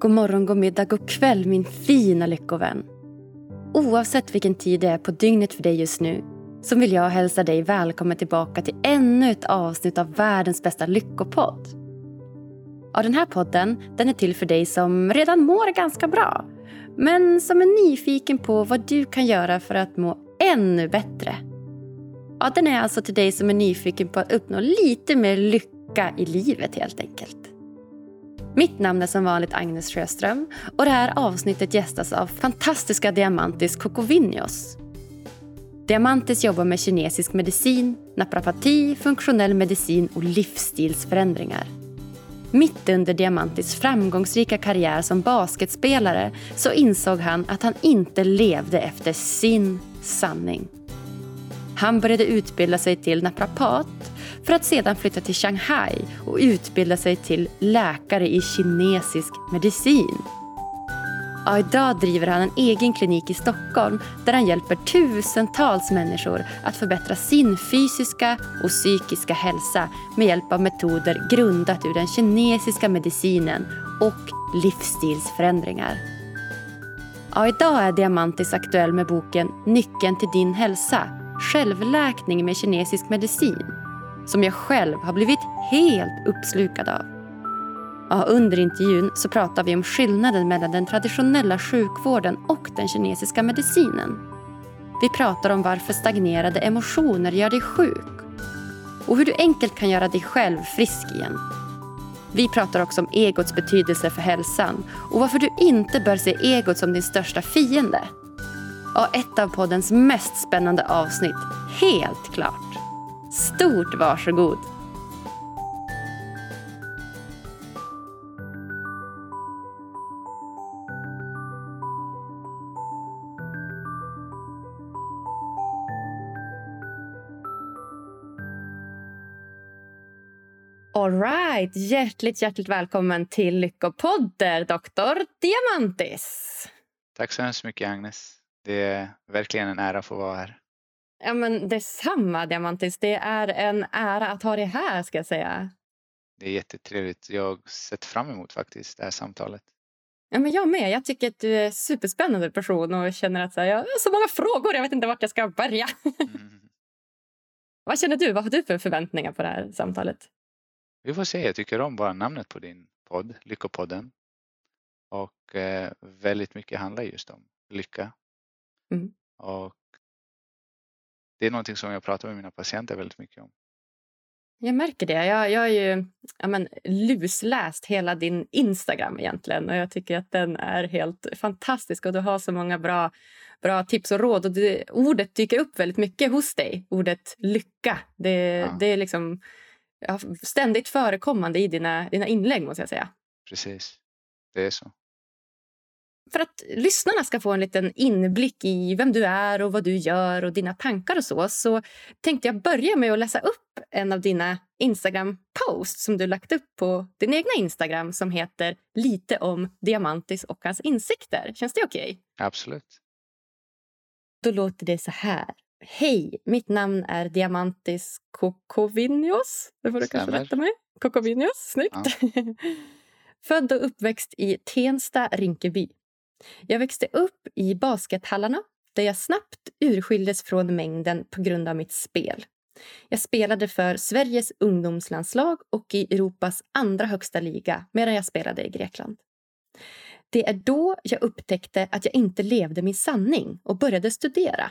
God morgon, god middag, god kväll min fina lyckovän. Oavsett vilken tid det är på dygnet för dig just nu så vill jag hälsa dig välkommen tillbaka till ännu ett avsnitt av världens bästa lyckopodd. Ja, den här podden den är till för dig som redan mår ganska bra men som är nyfiken på vad du kan göra för att må ännu bättre. Ja, den är alltså till dig som är nyfiken på att uppnå lite mer lycka i livet helt enkelt. Mitt namn är som vanligt Agnes Sjöström och det här avsnittet gästas av fantastiska Diamantis Kokovinios. Diamantis jobbar med kinesisk medicin, naprapati, funktionell medicin och livsstilsförändringar. Mitt under Diamantis framgångsrika karriär som basketspelare så insåg han att han inte levde efter sin sanning. Han började utbilda sig till naprapat för att sedan flytta till Shanghai och utbilda sig till läkare i kinesisk medicin. Ja, idag driver han en egen klinik i Stockholm där han hjälper tusentals människor att förbättra sin fysiska och psykiska hälsa med hjälp av metoder grundat ur den kinesiska medicinen och livsstilsförändringar. Ja, idag är Diamantis aktuell med boken Nyckeln till din hälsa självläkning med kinesisk medicin som jag själv har blivit helt uppslukad av. Ja, under intervjun så pratar vi om skillnaden mellan den traditionella sjukvården och den kinesiska medicinen. Vi pratar om varför stagnerade emotioner gör dig sjuk och hur du enkelt kan göra dig själv frisk igen. Vi pratar också om egots betydelse för hälsan och varför du inte bör se egot som din största fiende. Och ett av poddens mest spännande avsnitt, helt klart. Stort varsågod! All right. Hjärtligt, hjärtligt välkommen till Lyckopodder, doktor Diamantis. Tack så hemskt mycket, Agnes. Det är verkligen en ära att få vara här. Ja, men detsamma, Diamantis. Det är en ära att ha dig här, ska jag säga. Det är jättetrevligt. Jag har sett fram emot faktiskt det här samtalet. Ja, men jag med. Jag tycker att du är en superspännande person och känner att så här, jag har så många frågor. Jag vet inte vart jag ska börja. Mm. Vad känner du? Vad har du för förväntningar på det här samtalet? Vi får se. Jag tycker om bara namnet på din podd, Lyckopodden. Och eh, väldigt mycket handlar just om lycka. Mm. Och det är någonting som jag pratar med mina patienter väldigt mycket om. Jag märker det. Jag, jag har ju ja, men, lusläst hela din Instagram egentligen och jag tycker att den är helt fantastisk och du har så många bra, bra tips och råd. Och det, ordet dyker upp väldigt mycket hos dig, ordet lycka. Det, ja. det är liksom ja, ständigt förekommande i dina, dina inlägg måste jag säga. Precis, det är så. För att lyssnarna ska få en liten inblick i vem du är och vad du gör och dina tankar och så, så tänkte jag börja med att läsa upp en av dina Instagram-posts som du lagt upp på din egna Instagram som heter Lite om Diamantis och hans insikter. Känns det okej? Okay? Absolut. Då låter det så här. Hej, mitt namn är Diamantis Kokovinios. Det får du Stämmer. kanske rätta mig. Kokovinios, snyggt. Ja. Född och uppväxt i Tensta, Rinkeby. Jag växte upp i baskethallarna där jag snabbt urskildes från mängden på grund av mitt spel. Jag spelade för Sveriges ungdomslandslag och i Europas andra högsta liga medan jag spelade i Grekland. Det är då jag upptäckte att jag inte levde min sanning och började studera.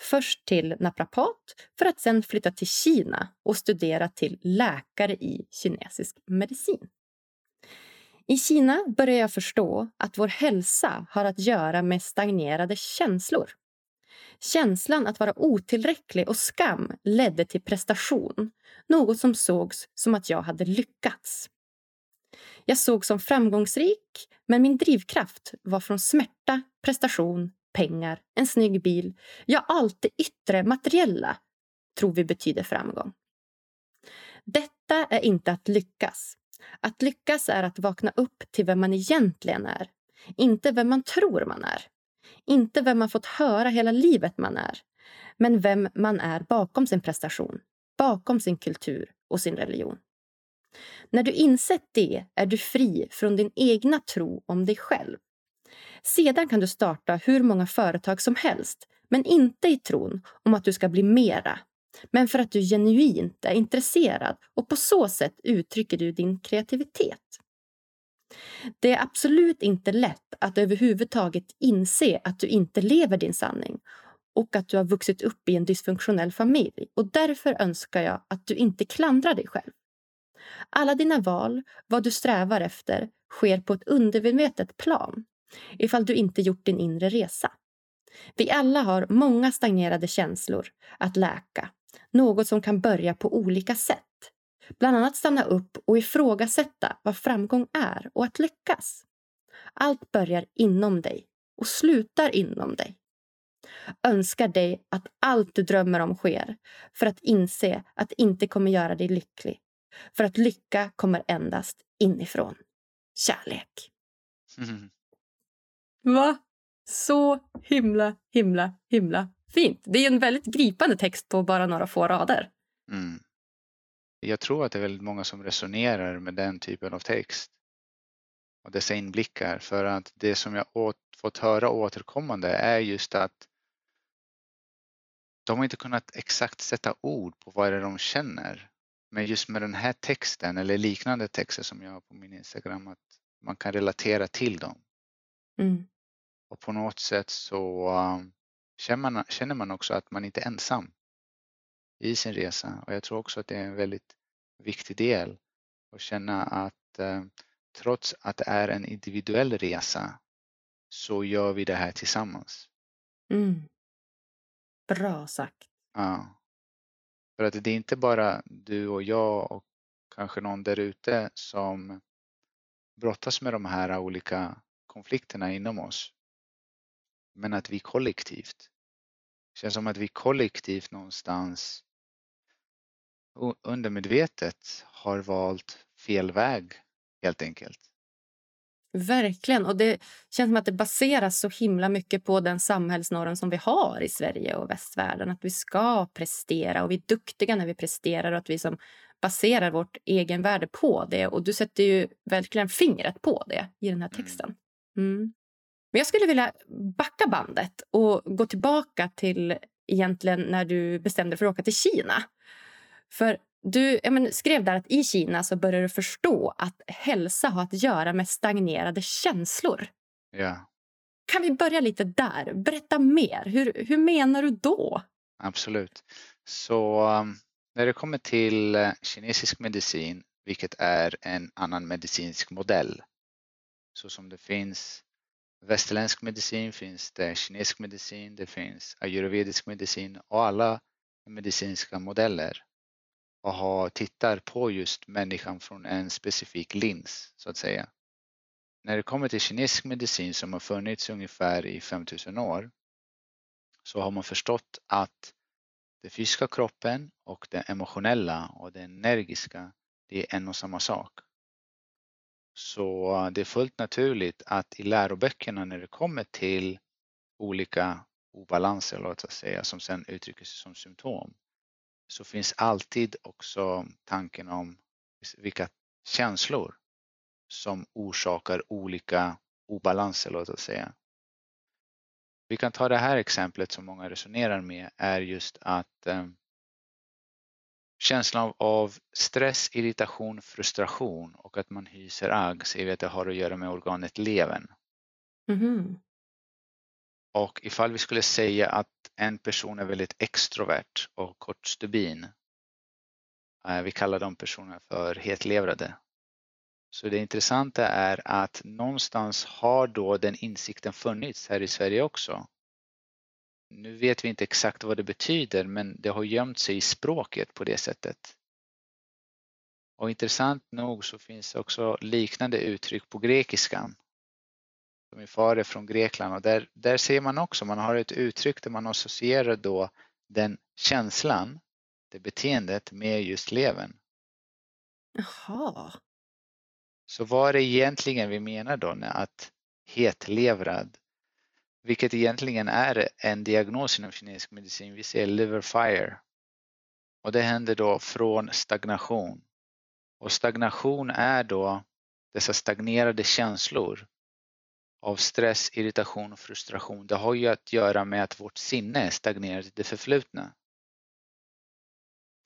Först till naprapat för att sen flytta till Kina och studera till läkare i kinesisk medicin. I Kina börjar jag förstå att vår hälsa har att göra med stagnerade känslor. Känslan att vara otillräcklig och skam ledde till prestation, något som sågs som att jag hade lyckats. Jag såg som framgångsrik, men min drivkraft var från smärta, prestation, pengar, en snygg bil. Ja, allt det yttre, materiella tror vi betyder framgång. Detta är inte att lyckas. Att lyckas är att vakna upp till vem man egentligen är. Inte vem man tror man är. Inte vem man fått höra hela livet man är. Men vem man är bakom sin prestation, bakom sin kultur och sin religion. När du insett det är du fri från din egna tro om dig själv. Sedan kan du starta hur många företag som helst men inte i tron om att du ska bli mera men för att du genuint är intresserad och på så sätt uttrycker du din kreativitet. Det är absolut inte lätt att överhuvudtaget inse att du inte lever din sanning och att du har vuxit upp i en dysfunktionell familj och därför önskar jag att du inte klandrar dig själv. Alla dina val, vad du strävar efter, sker på ett undermedvetet plan ifall du inte gjort din inre resa. Vi alla har många stagnerade känslor att läka, något som kan börja på olika sätt. Bland annat stanna upp och ifrågasätta vad framgång är och att lyckas. Allt börjar inom dig och slutar inom dig. Önskar dig att allt du drömmer om sker för att inse att det inte kommer göra dig lycklig. För att lycka kommer endast inifrån. Kärlek. Mm. Va? Så himla, himla, himla fint. Det är en väldigt gripande text på bara några få rader. Mm. Jag tror att det är väldigt många som resonerar med den typen av text och dessa inblickar för att det som jag åt, fått höra återkommande är just att de har inte kunnat exakt sätta ord på vad det är de känner. Men just med den här texten eller liknande texter som jag har på min Instagram att man kan relatera till dem. Mm. Och på något sätt så um, känner man, känner man också att man inte är ensam i sin resa. Och jag tror också att det är en väldigt viktig del att känna att eh, trots att det är en individuell resa så gör vi det här tillsammans. Mm. Bra sagt. Ja. För att det är inte bara du och jag och kanske någon där ute som brottas med de här olika konflikterna inom oss. Men att vi kollektivt, känns som att vi kollektivt någonstans undermedvetet har valt fel väg helt enkelt. Verkligen. Och det känns som att det baseras så himla mycket på den samhällsnorm som vi har i Sverige och västvärlden. Att vi ska prestera och vi är duktiga när vi presterar och att vi som baserar vårt egenvärde på det. Och du sätter ju verkligen fingret på det i den här mm. texten. Mm. Men jag skulle vilja backa bandet och gå tillbaka till egentligen när du bestämde dig för att åka till Kina. För du men, skrev där att i Kina så började du förstå att hälsa har att göra med stagnerade känslor. Ja. Kan vi börja lite där? Berätta mer. Hur, hur menar du då? Absolut. Så um, när det kommer till uh, kinesisk medicin, vilket är en annan medicinsk modell, så som det finns västerländsk medicin, finns det kinesisk medicin, det finns ayurvedisk medicin och alla medicinska modeller och har, tittar på just människan från en specifik lins så att säga. När det kommer till kinesisk medicin som har funnits ungefär i 5000 år så har man förstått att den fysiska kroppen och det emotionella och det energiska det är en och samma sak. Så eh, det är fullt naturligt att i läroböckerna när det kommer till olika obalanser låt oss säga som sen uttrycker sig som symptom så finns alltid också tanken om vilka känslor som orsakar olika obalanser, låt oss säga. Vi kan ta det här exemplet som många resonerar med är just att eh, känslan av stress, irritation, frustration och att man hyser agg ser vi att det har att göra med organet levern. Mm. Och ifall vi skulle säga att en person är väldigt extrovert och kort stubin. Eh, vi kallar de personerna för hetlevrade. Så det intressanta är att någonstans har då den insikten funnits här i Sverige också. Nu vet vi inte exakt vad det betyder men det har gömt sig i språket på det sättet. Och intressant nog så finns också liknande uttryck på grekiskan som min far är från Grekland och där, där ser man också, man har ett uttryck där man associerar då den känslan, det beteendet med just levern. Jaha. Så vad är det egentligen vi menar då med att hetlevrad, vilket egentligen är en diagnos inom kinesisk medicin, vi ser liver fire. Och det händer då från stagnation Och stagnation är då dessa stagnerade känslor av stress, irritation och frustration. Det har ju att göra med att vårt sinne är stagnerat i det förflutna.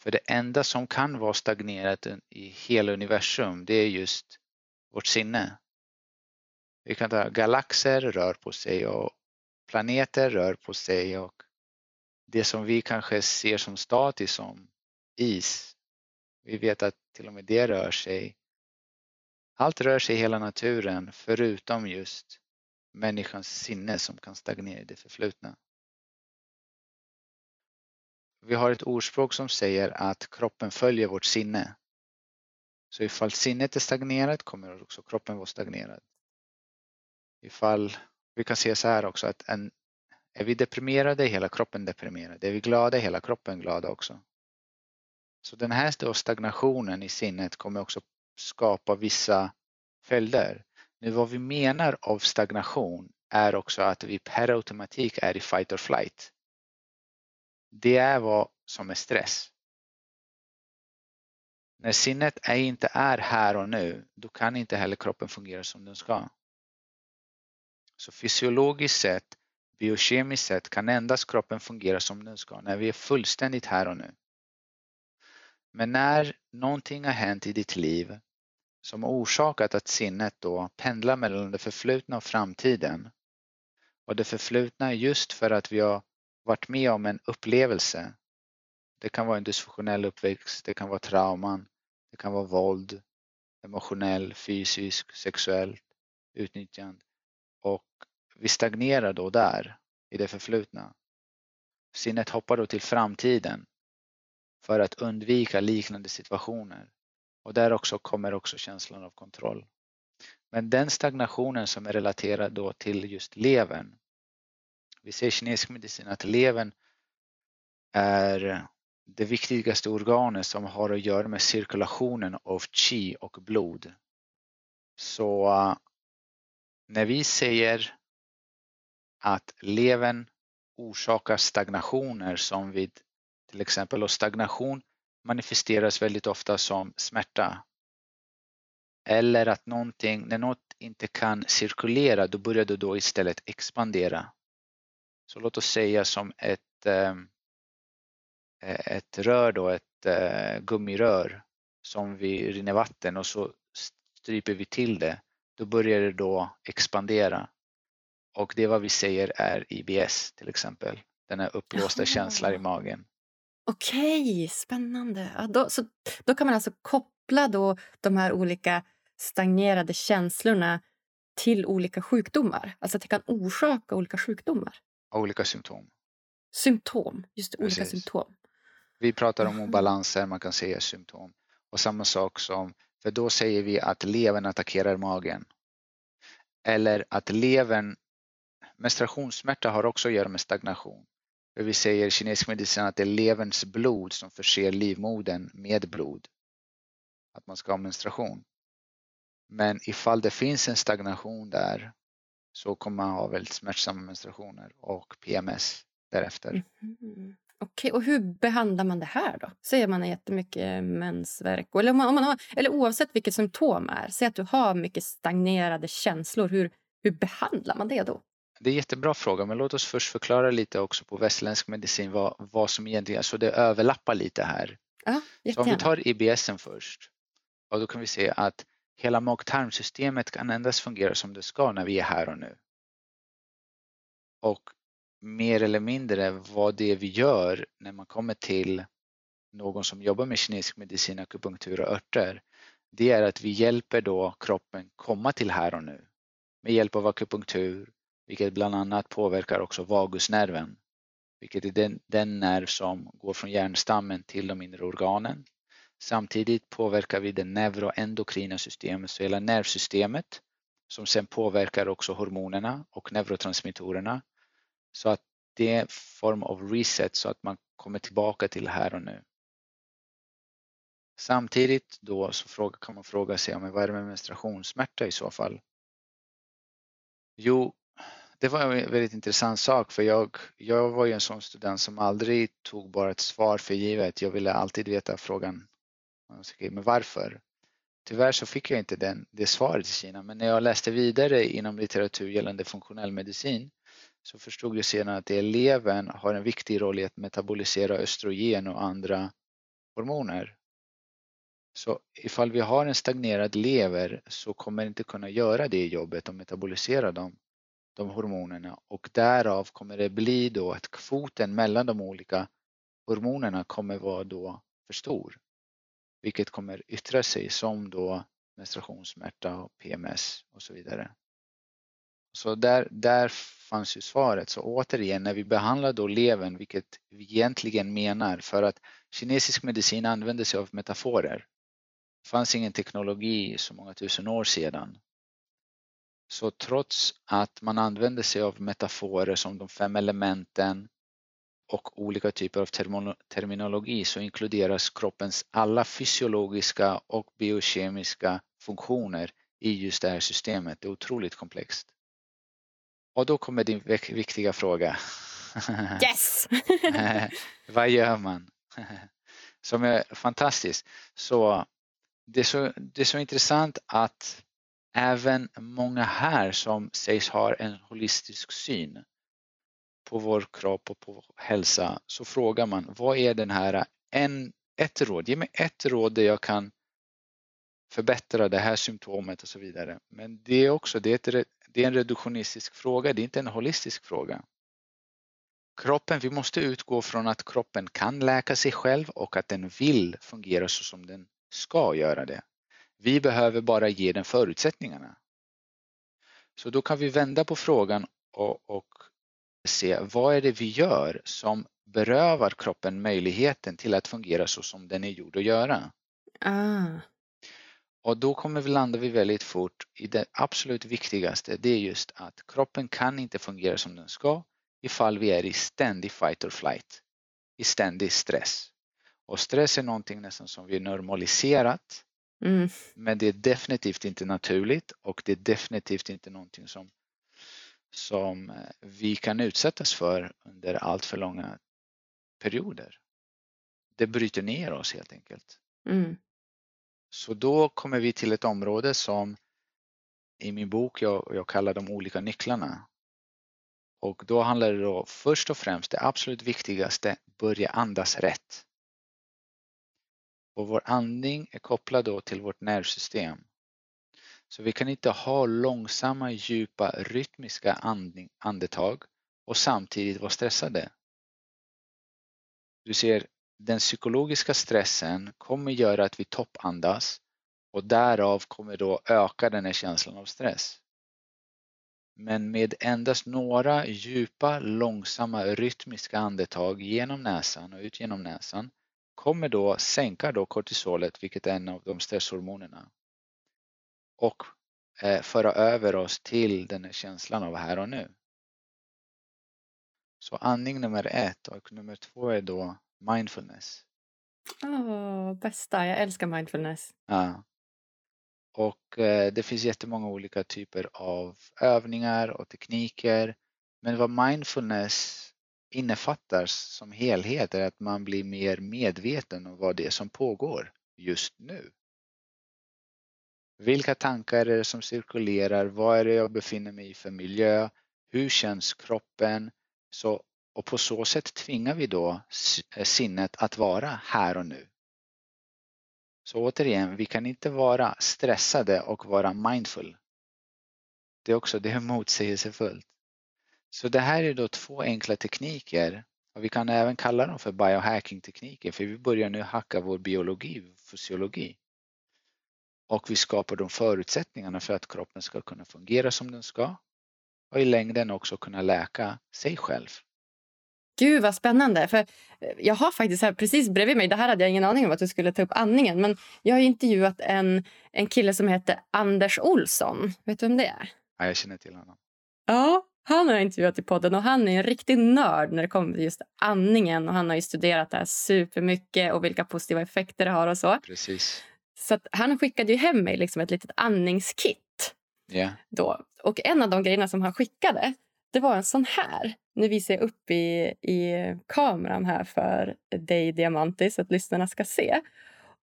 För det enda som kan vara stagnerat i hela universum det är just vårt sinne. Vi kan ta galaxer rör på sig och planeter rör på sig och det som vi kanske ser som statiskt som is. Vi vet att till och med det rör sig. Allt rör sig i hela naturen förutom just människans sinne som kan stagnera i det förflutna. Vi har ett ordspråk som säger att kroppen följer vårt sinne. Så ifall sinnet är stagnerat kommer också kroppen vara stagnerad. Ifall vi kan se så här också att en, är vi deprimerade är hela kroppen deprimerad. Är vi glada är hela kroppen glad också. Så den här stagnationen i sinnet kommer också skapa vissa följder. Nu vad vi menar av stagnation är också att vi per automatik är i fight or flight. Det är vad som är stress. När sinnet är inte är här och nu, då kan inte heller kroppen fungera som den ska. Så fysiologiskt sett, biokemiskt sett kan endast kroppen fungera som den ska när vi är fullständigt här och nu. Men när någonting har hänt i ditt liv som har orsakat att sinnet då pendlar mellan det förflutna och framtiden. Och det förflutna är just för att vi har varit med om en upplevelse. Det kan vara en dysfunktionell uppväxt, det kan vara trauman, det kan vara våld, emotionell, fysisk, sexuellt utnyttjande. Och vi stagnerar då där, i det förflutna. Sinnet hoppar då till framtiden för att undvika liknande situationer. Och där också kommer också känslan av kontroll. Men den stagnationen som är relaterad då till just levern. Vi ser i kinesisk medicin att levern är det viktigaste organet som har att göra med cirkulationen av qi och blod. Så när vi säger att levern orsakar stagnationer som vid till exempel och stagnation manifesteras väldigt ofta som smärta. Eller att någonting, när något inte kan cirkulera då börjar det då istället expandera. Så låt oss säga som ett, ehm, ett rör då, ett eh, gummirör som vi rinner vatten och så stryper vi till det. Då börjar det då expandera. Och det är vad vi säger är IBS till exempel. Den här uppblåsta känslan i magen. Okej, spännande. Ja, då, så, då kan man alltså koppla då de här olika stagnerade känslorna till olika sjukdomar. Alltså att det kan orsaka olika sjukdomar. Olika symptom. Symptom, just det, olika symptom. Vi pratar om obalanser, man kan säga symptom. Och samma sak som, för då säger vi att levern attackerar magen. Eller att levern, menstruationssmärta har också att göra med stagnation. Vi säger i kinesisk medicin att det är leverns blod som förser livmodern med blod. Att man ska ha menstruation. Men ifall det finns en stagnation där så kommer man ha väldigt smärtsamma menstruationer och PMS därefter. Mm. Okej, och hur behandlar man det här då? Säger man har jättemycket mensvärk eller, om man, om man har, eller oavsett vilket symptom är, säg att du har mycket stagnerade känslor, hur, hur behandlar man det då? Det är en jättebra fråga, men låt oss först förklara lite också på västerländsk medicin vad, vad som egentligen, så det överlappar lite här. Ja, så om vi tar IBS först, och då kan vi se att hela mag-tarmsystemet kan endast fungera som det ska när vi är här och nu. Och mer eller mindre vad det är vi gör när man kommer till någon som jobbar med kinesisk medicin, akupunktur och örter, det är att vi hjälper då kroppen komma till här och nu med hjälp av akupunktur, vilket bland annat påverkar också vagusnerven, vilket är den, den nerv som går från hjärnstammen till de inre organen. Samtidigt påverkar vi det neuroendokrina systemet, så hela nervsystemet som sen påverkar också hormonerna och neurotransmittorerna. Så att det är en form av reset så att man kommer tillbaka till här och nu. Samtidigt då så kan man fråga sig om vad är det med menstruationssmärta i så fall? Jo, det var en väldigt intressant sak för jag, jag var ju en sån student som aldrig tog bara ett svar för givet. Jag ville alltid veta frågan, men varför? tyvärr så fick jag inte den, det svaret i Kina men när jag läste vidare inom litteratur gällande funktionell medicin så förstod vi sedan att eleven har en viktig roll i att metabolisera östrogen och andra hormoner. Så ifall vi har en stagnerad lever så kommer det inte kunna göra det jobbet och metabolisera dem, de hormonerna och därav kommer det bli då att kvoten mellan de olika hormonerna kommer vara då för stor. Vilket kommer yttra sig som då menstruationssmärta och PMS och så vidare. Så där, där fanns ju svaret. Så återigen, när vi behandlar då levern, vilket vi egentligen menar, för att kinesisk medicin använder sig av metaforer. Det fanns ingen teknologi så många tusen år sedan. Så trots att man använder sig av metaforer som de fem elementen och olika typer av terminologi så inkluderas kroppens alla fysiologiska och biokemiska funktioner i just det här systemet. Det är otroligt komplext. Och då kommer din viktiga fråga. Yes! Vad gör man? Som är fantastiskt. Så det, är så det är så intressant att även många här som sägs ha en holistisk syn på vår kropp och på hälsa så frågar man vad är den här en, ett råd, ge mig ett råd där jag kan förbättra det här symptomet och så vidare. Men det är också det är, ett, det är en reduktionistisk fråga, det är inte en holistisk fråga. Kroppen, vi måste utgå från att kroppen kan läka sig själv och att den vill fungera så som den ska göra det. Vi behöver bara ge den förutsättningarna. Så då kan vi vända på frågan och, och se vad är det vi gör som berövar kroppen möjligheten till att fungera så som den är gjord att göra. Ah. Och då kommer vi landa vi väldigt fort i det absolut viktigaste. Det är just att kroppen kan inte fungera som den ska ifall vi är i ständig fight or flight. I ständig stress. Och stress är någonting nästan som vi normaliserat. Mm. Men det är definitivt inte naturligt och det är definitivt inte någonting som, som eh, vi kan utsättas för under allt för långa perioder. Det bryter ner oss helt enkelt. Mm. Så då kommer vi till ett område som i min bok jag, jag kallar de olika nycklarna. Och då handlar det då först och främst det absolut viktigaste, börja andas rätt. Och vår andning är kopplad då till vårt nervsystem. Så vi kan inte ha långsamma, djupa, rytmiska andning, andetag och samtidigt vara stressade. Du ser, den psykologiska stressen kommer göra att vi toppandas och därav kommer då öka den här känslan av stress. Men med endast några djupa, långsamma, rytmiska andetag genom näsan och ut genom näsan kommer då sänka då kortisolet, vilket är en av de stresshormonerna. Och eh, föra över oss till den här känslan av här och nu. Så andning nummer ett och nummer två är då mindfulness. Åh, bästa. Jag älskar mindfulness. Ja. Och eh, det finns jättemånga olika typer av övningar och tekniker. Men vad mindfulness innefattar som helhet är att man blir mer medveten om vad det är som pågår just nu. Vilka tankar är det som cirkulerar? Vad är det jag befinner mig i för miljö? Hur känns kroppen? Så och på så sätt tvingar vi då eh, sinnet att vara här och nu. Så återigen, vi kan inte vara stressade och vara mindful. Det är också det är motsägelsefullt. Så det här är då två enkla tekniker och vi kan även kalla dem för biohacking-tekniker för vi börjar nu hacka vår biologi, fysiologi. Och vi skapar de förutsättningarna för att kroppen ska kunna fungera som den ska och i längden också kunna läka sig själv. Gud vad spännande. För jag har faktiskt här precis bredvid mig, det här hade jag ingen aning om att du skulle ta upp andningen, men jag har intervjuat en, en kille som heter Anders Olsson. Vet du vem det är? Ja, jag känner till honom. Ja, han har jag intervjuat i podden och han är en riktig nörd när det kommer till just andningen och han har ju studerat det här supermycket och vilka positiva effekter det har och så. Precis. Så han skickade ju hem mig liksom ett litet andningskit. Yeah. Då. Och en av de grejerna som han skickade det var en sån här. Nu visar jag upp i, i kameran här för dig, Diamantis, så att lyssnarna ska se.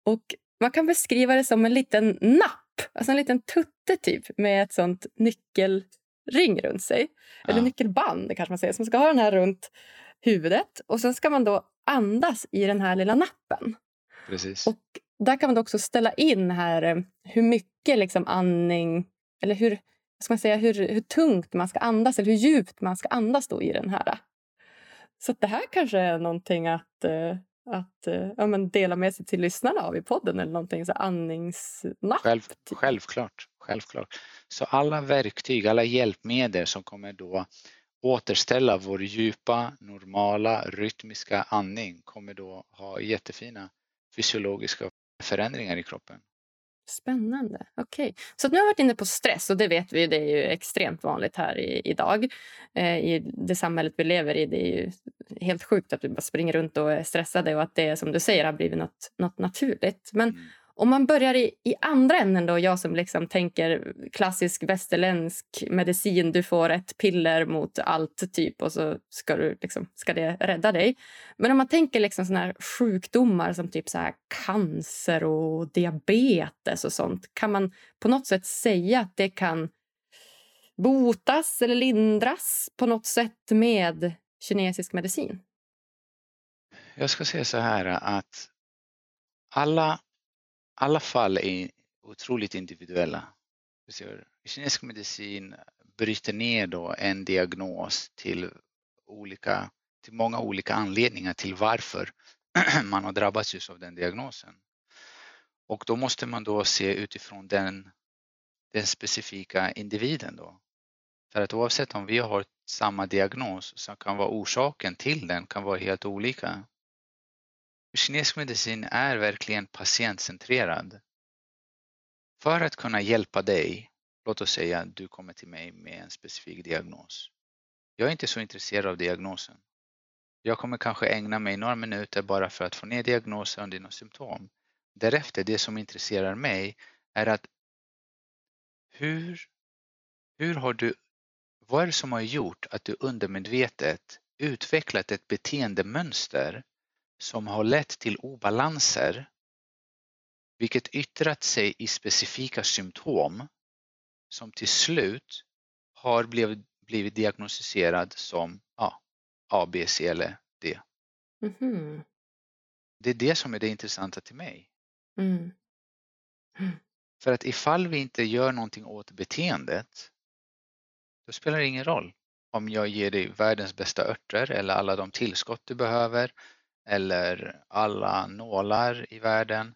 Och man kan beskriva det som en liten napp, alltså en liten tutte typ med ett sånt nyckelring runt sig. Ja. Eller nyckelband kanske man säger. Så man ska ha den här runt huvudet och sen ska man då andas i den här lilla nappen. Precis. Och där kan man också ställa in här eh, hur mycket liksom andning eller hur, ska man säga, hur, hur tungt man ska andas eller hur djupt man ska andas då i den här. Så det här kanske är någonting att, eh, att eh, ja, men dela med sig till lyssnarna av i podden eller någonting så andningsnapp. Själv, självklart, självklart. Så alla verktyg, alla hjälpmedel som kommer då återställa vår djupa, normala, rytmiska andning kommer då ha jättefina fysiologiska förändringar i kroppen. Spännande. Okej. Okay. Så nu har vi varit inne på stress och det vet vi, det är ju extremt vanligt här i, idag. Eh, I det samhället vi lever i. Det är ju helt sjukt att vi bara springer runt och är stressade och att det som du säger har blivit något, något naturligt. Men mm. Om man börjar i, i andra änden, då, jag som liksom tänker klassisk västerländsk medicin. Du får ett piller mot allt typ och så ska, du, liksom, ska det rädda dig. Men om man tänker liksom såna här sjukdomar som typ så här cancer och diabetes och sånt. Kan man på något sätt säga att det kan botas eller lindras på något sätt med kinesisk medicin? Jag ska säga så här att alla alla fall är otroligt individuella. Kinesisk medicin bryter ner då en diagnos till, olika, till många olika anledningar till varför man har drabbats just av den diagnosen. Och då måste man då se utifrån den, den specifika individen då. För att oavsett om vi har samma diagnos så kan vara orsaken till den kan vara helt olika. Kinesisk medicin är verkligen patientcentrerad. För att kunna hjälpa dig, låt oss säga att du kommer till mig med en specifik diagnos. Jag är inte så intresserad av diagnosen. Jag kommer kanske ägna mig några minuter bara för att få ner diagnosen och dina symptom. Därefter, det som intresserar mig är att hur, hur har du, vad är det som har gjort att du undermedvetet utvecklat ett beteendemönster som har lett till obalanser vilket yttrat sig i specifika symptom som till slut har blivit, blivit diagnostiserad som ja, A, B, C eller D. Mm -hmm. Det är det som är det intressanta till mig. Mm. Mm. För att ifall vi inte gör någonting åt beteendet då spelar det ingen roll om jag ger dig världens bästa örter eller alla de tillskott du behöver eller alla nålar i världen,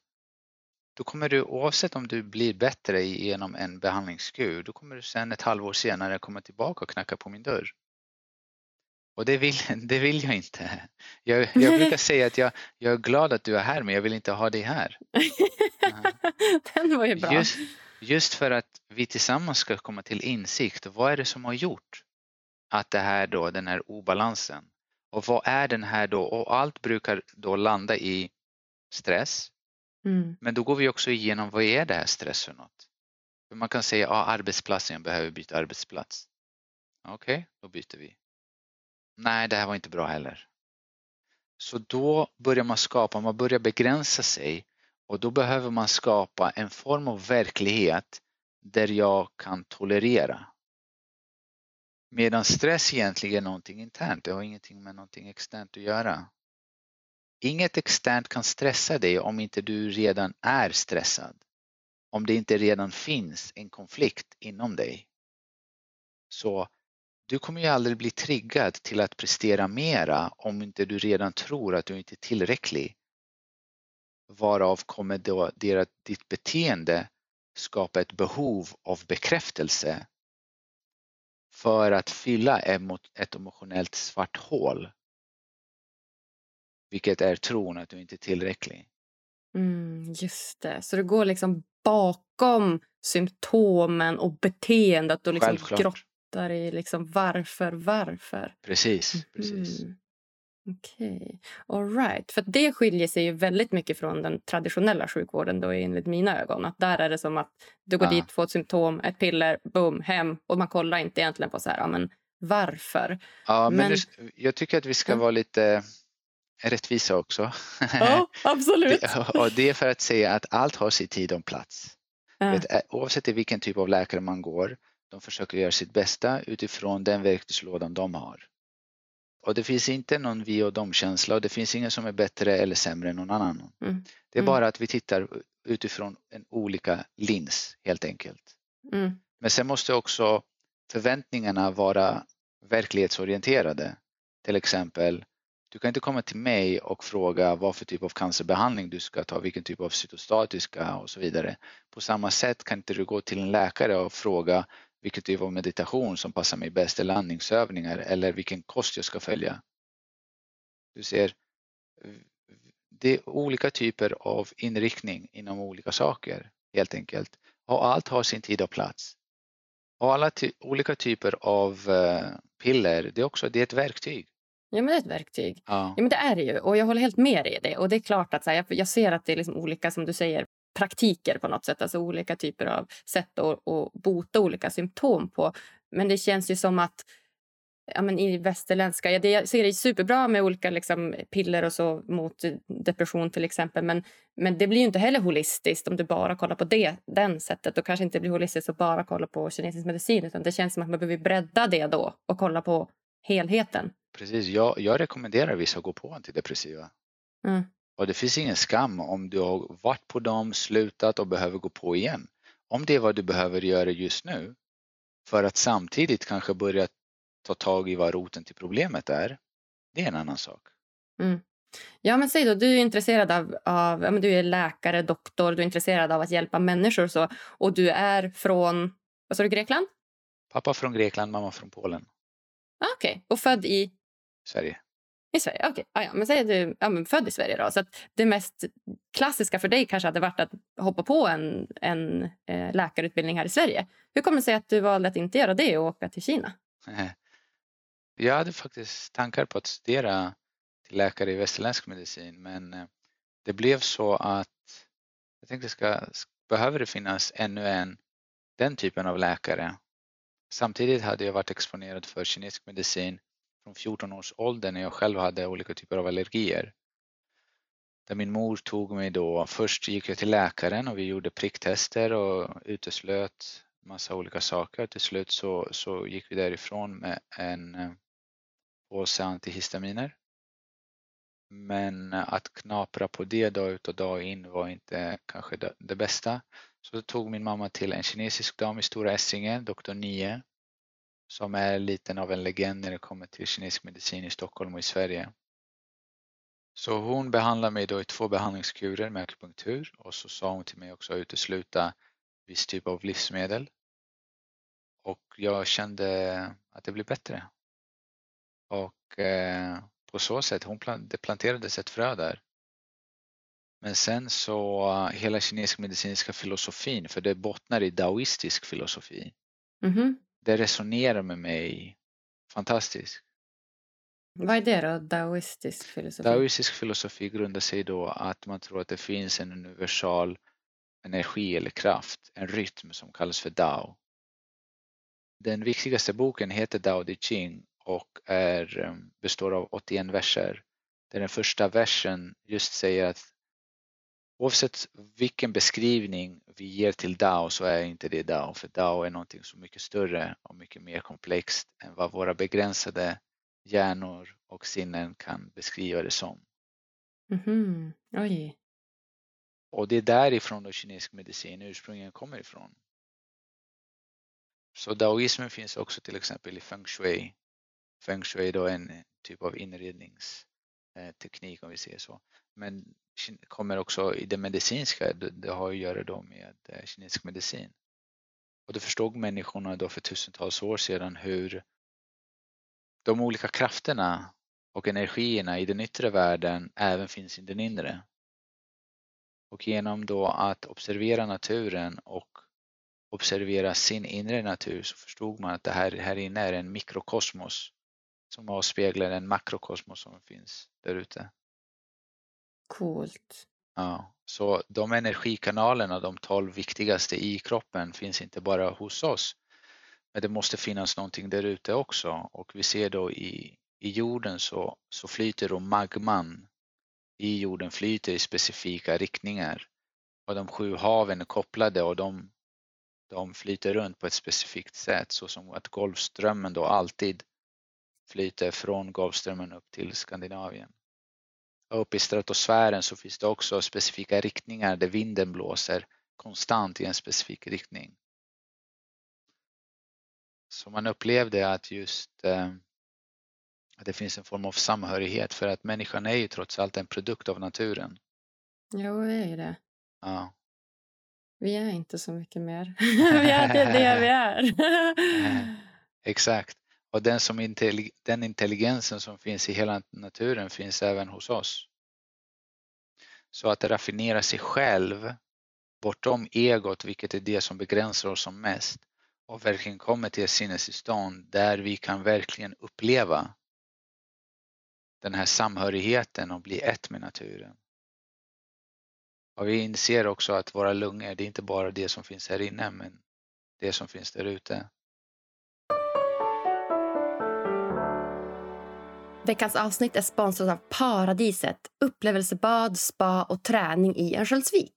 då kommer du oavsett om du blir bättre genom en behandlingskur, då kommer du sen ett halvår senare komma tillbaka och knacka på min dörr. Och det vill, det vill jag inte. Jag, jag brukar säga att jag, jag är glad att du är här men jag vill inte ha dig här. Den var ju bra. Just, just för att vi tillsammans ska komma till insikt. Vad är det som har gjort att det här då, den här obalansen och vad är den här då? Och allt brukar då landa i stress. Mm. Men då går vi också igenom vad är det här stress för något? För man kan säga att ah, arbetsplatsen, jag behöver byta arbetsplats. Okej, okay, då byter vi. Nej, det här var inte bra heller. Så då börjar man skapa, man börjar begränsa sig och då behöver man skapa en form av verklighet där jag kan tolerera. Medan stress egentligen är någonting internt, det har ingenting med någonting externt att göra. Inget externt kan stressa dig om inte du redan är stressad. Om det inte redan finns en konflikt inom dig. Så du kommer ju aldrig bli triggad till att prestera mera om inte du redan tror att du inte är tillräcklig. Varav kommer då ditt beteende skapa ett behov av bekräftelse för att fylla ett emotionellt svart hål. Vilket är tron att du inte är tillräcklig. Mm, just det, så det går liksom bakom symptomen och beteendet och liksom grottar i liksom varför, varför. Precis, precis. Mm. Okej, okay. alright. För det skiljer sig ju väldigt mycket från den traditionella sjukvården då enligt mina ögon. Att där är det som att du går ah. dit, får ett symptom, ett piller, boom, hem och man kollar inte egentligen på så här, ja, men varför. Ja, men, men... jag tycker att vi ska vara lite rättvisa också. Ja, absolut. och det är för att säga att allt har sin tid och plats. Ja. Oavsett vilken typ av läkare man går, de försöker göra sitt bästa utifrån den verktygslådan de har. Och det finns inte någon vi och dom-känsla och det finns ingen som är bättre eller sämre än någon annan. Mm. Det är mm. bara att vi tittar utifrån en olika lins helt enkelt. Mm. Men sen måste också förväntningarna vara verklighetsorienterade. Till exempel, du kan inte komma till mig och fråga vad för typ av cancerbehandling du ska ta, vilken typ av cytostatiska och så vidare. På samma sätt kan inte du gå till en läkare och fråga vilken typ av meditation som passar mig bäst eller andningsövningar eller vilken kost jag ska följa. Du ser, det är olika typer av inriktning inom olika saker helt enkelt. Och allt har sin tid och plats. Och alla ty olika typer av uh, piller, det är också det är ett verktyg. Ja, men det är ett verktyg. Ja. ja. men det är det ju. Och jag håller helt med dig i det. Och det är klart att så här, jag, jag ser att det är liksom olika, som du säger, praktiker på något sätt. Alltså olika typer av sätt att, att bota olika symptom på. Men det känns ju som att ja, men i västerländska... Ja, det, jag ser det superbra med olika liksom, piller och så mot depression till exempel. Men, men det blir inte heller holistiskt om du bara kollar på det den sättet. Då kanske inte blir holistiskt att bara kolla på kinesisk medicin. Utan det känns som att man behöver bredda det då och kolla på helheten. Precis, jag, jag rekommenderar vissa att gå på antidepressiva. Mm. Och det finns ingen skam om du har varit på dem, slutat och behöver gå på igen. Om det är vad du behöver göra just nu för att samtidigt kanske börja ta tag i vad roten till problemet är, det är en annan sak. Mm. Ja, men säg då, du är intresserad av, av du är läkare, doktor, du är intresserad av att hjälpa människor och så. Och du är från, vad sa du, Grekland? Pappa från Grekland, mamma från Polen. Ah, Okej, okay. och född i? Sverige. I Sverige? Okej. Okay. Ah, ja, men säg att du ja, men född i Sverige. då. Så att Det mest klassiska för dig kanske hade varit att hoppa på en, en eh, läkarutbildning här i Sverige. Hur kommer det sig att du valde att inte göra det och åka till Kina? Eh, jag hade faktiskt tankar på att studera till läkare i västerländsk medicin men eh, det blev så att jag tänkte ska, behöver det finnas ännu en den typen av läkare. Samtidigt hade jag varit exponerad för kinesisk medicin från 14 års ålder när jag själv hade olika typer av allergier. Där min mor tog mig då, först gick jag till läkaren och vi gjorde pricktester och uteslöt massa olika saker. Till slut så, så gick vi därifrån med en eh, påse antihistaminer. Men att knapra på det dag ut och dag in var inte kanske det, det bästa. Så tog min mamma till en kinesisk dam i Stora Essingen, doktor Nie, som är lite av en legend när det kommer till kinesisk medicin i Stockholm och i Sverige. Så hon behandlade mig då i två behandlingskurer med akupunktur och så sa hon till mig också att utesluta viss typ av livsmedel. Och jag kände att det blev bättre. Och eh, på så sätt, hon plant, det planterades ett frö där. Men sen så hela kinesisk medicinska filosofin, för det bottnar i daoistisk filosofi. Mm -hmm det resonerar med mig fantastiskt. Vad är det då, daoistisk filosofi? Daoistisk filosofi grundar sig då att man tror att det finns en universal energi eller kraft, en rytm som kallas för Dao. Den viktigaste boken heter Dao De Ching och är, eh, består av 81 verser. Där den första versen just säger att Oavsett vilken beskrivning vi ger till DAO så är inte det DAO, för DAO är någonting så mycket större och mycket mer komplext än vad våra begränsade hjärnor och sinnen kan beskriva det som. Mm-hmm. Oj. Och det är därifrån då kinesisk medicin ursprungligen kommer ifrån. Så daoismen finns också till exempel i feng shui. Feng shui är då en typ av inredningsteknik om vi säger så. Men kommer också i det medicinska, det har att göra då med eh, kinesisk medicin. Och då förstod människorna då för tusentals år sedan hur de olika krafterna och energierna i den yttre världen även finns i den inre. Och genom då att observera naturen och observera sin inre natur så förstod man att det här, här inne är en mikrokosmos som avspeglar en makrokosmos som finns där ute. Coolt. Ja, så de energikanalerna, de tolv viktigaste i kroppen finns inte bara hos oss. Men det måste finnas någonting där ute också och vi ser då i, i jorden så, så flyter då magman i jorden flyter i specifika riktningar och de sju haven är kopplade och de, de flyter runt på ett specifikt sätt så som att Golfströmmen då alltid flyter från Golfströmmen upp till Skandinavien. Uppe i stratosfären så finns det också specifika riktningar där vinden blåser konstant i en specifik riktning. Så man upplevde att just eh, att det finns en form av samhörighet för att människan är ju trots allt en produkt av naturen. Jo, vi är ju det. Ja. Vi är inte så mycket mer. vi är det, det vi är. Exakt. Och den, som intellig den intelligensen som finns i hela naturen finns även hos oss. Så att raffinera sig själv bortom egot, vilket är det som begränsar oss som mest och verkligen kommer till ett sinnestillstånd där vi kan verkligen uppleva den här samhörigheten och bli ett med naturen. Och vi inser också att våra lungor, det är inte bara det som finns här inne, men det som finns där ute. Veckans avsnitt är sponsrat av Paradiset, upplevelsebad, spa och träning i Örnsköldsvik.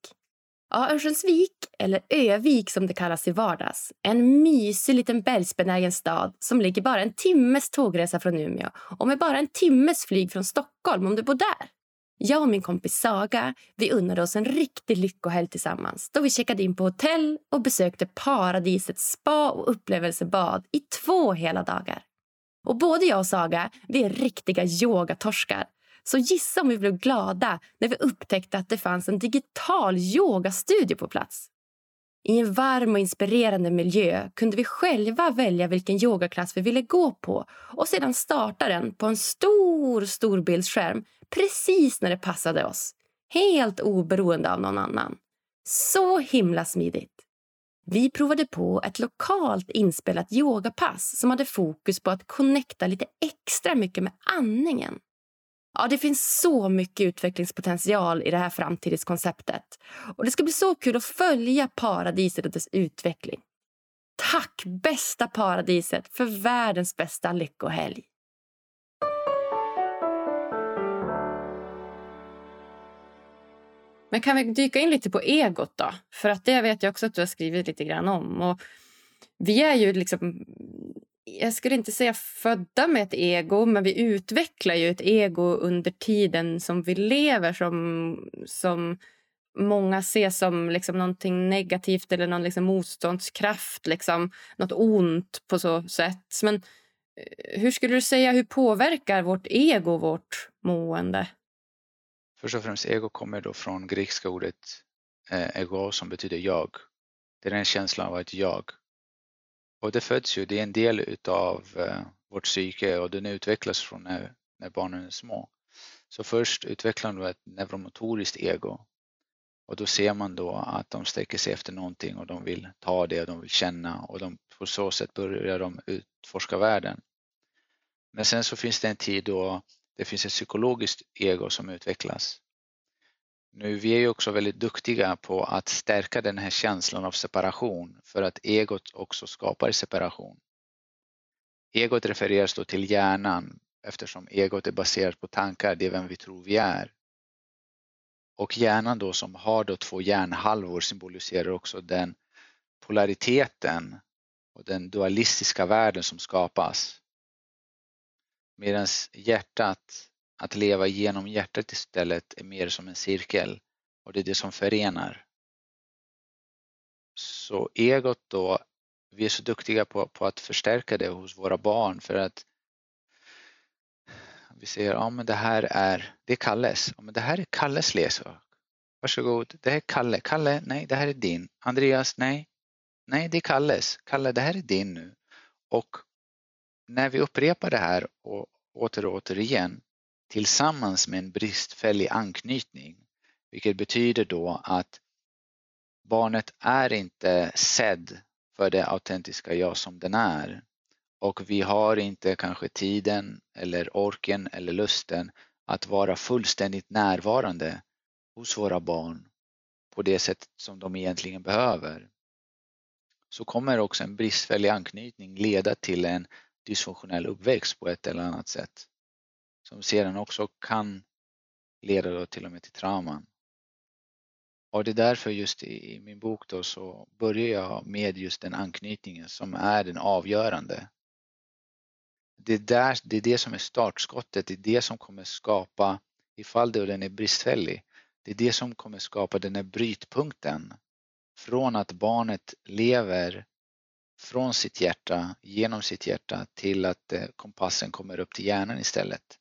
Ja, Örnsköldsvik, eller Övik som det kallas i vardags, är en mysig liten bergsbenägen stad som ligger bara en timmes tågresa från Umeå och med bara en timmes flyg från Stockholm om du bor där. Jag och min kompis Saga vi unnade oss en riktig lyckohelg tillsammans då vi checkade in på hotell och besökte paradisets spa och upplevelsebad i två hela dagar. Och både jag och Saga vi är riktiga yogatorskar så gissa om vi blev glada när vi upptäckte att det fanns en digital yogastudio på plats. I en varm och inspirerande miljö kunde vi själva välja vilken yogaklass vi ville gå på och sedan starta den på en stor storbildsskärm precis när det passade oss. Helt oberoende av någon annan. Så himla smidigt. Vi provade på ett lokalt inspelat yogapass som hade fokus på att connecta lite extra mycket med andningen. Ja, det finns så mycket utvecklingspotential i det här framtidskonceptet. Och det ska bli så kul att följa paradiset och dess utveckling. Tack bästa paradiset för världens bästa lyckohelg. Men kan vi dyka in lite på egot då? För att det vet jag också att du har skrivit lite grann om. Och vi är ju liksom jag skulle inte säga födda med ett ego, men vi utvecklar ju ett ego under tiden som vi lever som, som många ser som liksom någonting negativt eller någon liksom motståndskraft, liksom, något ont på så sätt. Men eh, hur skulle du säga, hur påverkar vårt ego vårt mående? Först och främst, ego kommer då från grekiska ordet eh, ego som betyder jag. Det är en känsla av att jag och det föds ju, det är en del utav eh, vårt psyke och den utvecklas från när, när barnen är små. Så först utvecklar de ett neuromotoriskt ego och då ser man då att de sträcker sig efter någonting och de vill ta det och de vill känna och de, på så sätt börjar de utforska världen. Men sen så finns det en tid då det finns ett psykologiskt ego som utvecklas nu, vi är ju också väldigt duktiga på att stärka den här känslan av separation för att egot också skapar separation. Egot refereras då till hjärnan eftersom egot är baserat på tankar, det är vem vi tror vi är. Och hjärnan då som har då två hjärnhalvor symboliserar också den polariteten och den dualistiska världen som skapas. Medan hjärtat att leva genom hjärtat istället är mer som en cirkel och det är det som förenar. Så egot då, vi är så duktiga på, på att förstärka det hos våra barn för att vi säger, ja men det här är, det är Kalles, ja, men det här är Kalles leksak. Varsågod, det här är Kalle. Kalle, nej det här är din. Andreas, nej. Nej, det är Kalles. Kalle, det här är din nu. Och när vi upprepar det här och åter och åter igen tillsammans med en bristfällig anknytning. Vilket betyder då att barnet är inte sedd för det autentiska jag som den är. Och vi har inte kanske tiden eller orken eller lusten att vara fullständigt närvarande hos våra barn på det sätt som de egentligen behöver. Så kommer också en bristfällig anknytning leda till en dysfunktionell uppväxt på ett eller annat sätt som sedan också kan leda då till och med till trauman. Och det är därför just i min bok då så börjar jag med just den anknytningen som är den avgörande. Det är, där, det är det som är startskottet, det är det som kommer skapa, ifall det den är bristfällig, det är det som kommer skapa den här brytpunkten från att barnet lever från sitt hjärta, genom sitt hjärta till att eh, kompassen kommer upp till hjärnan istället.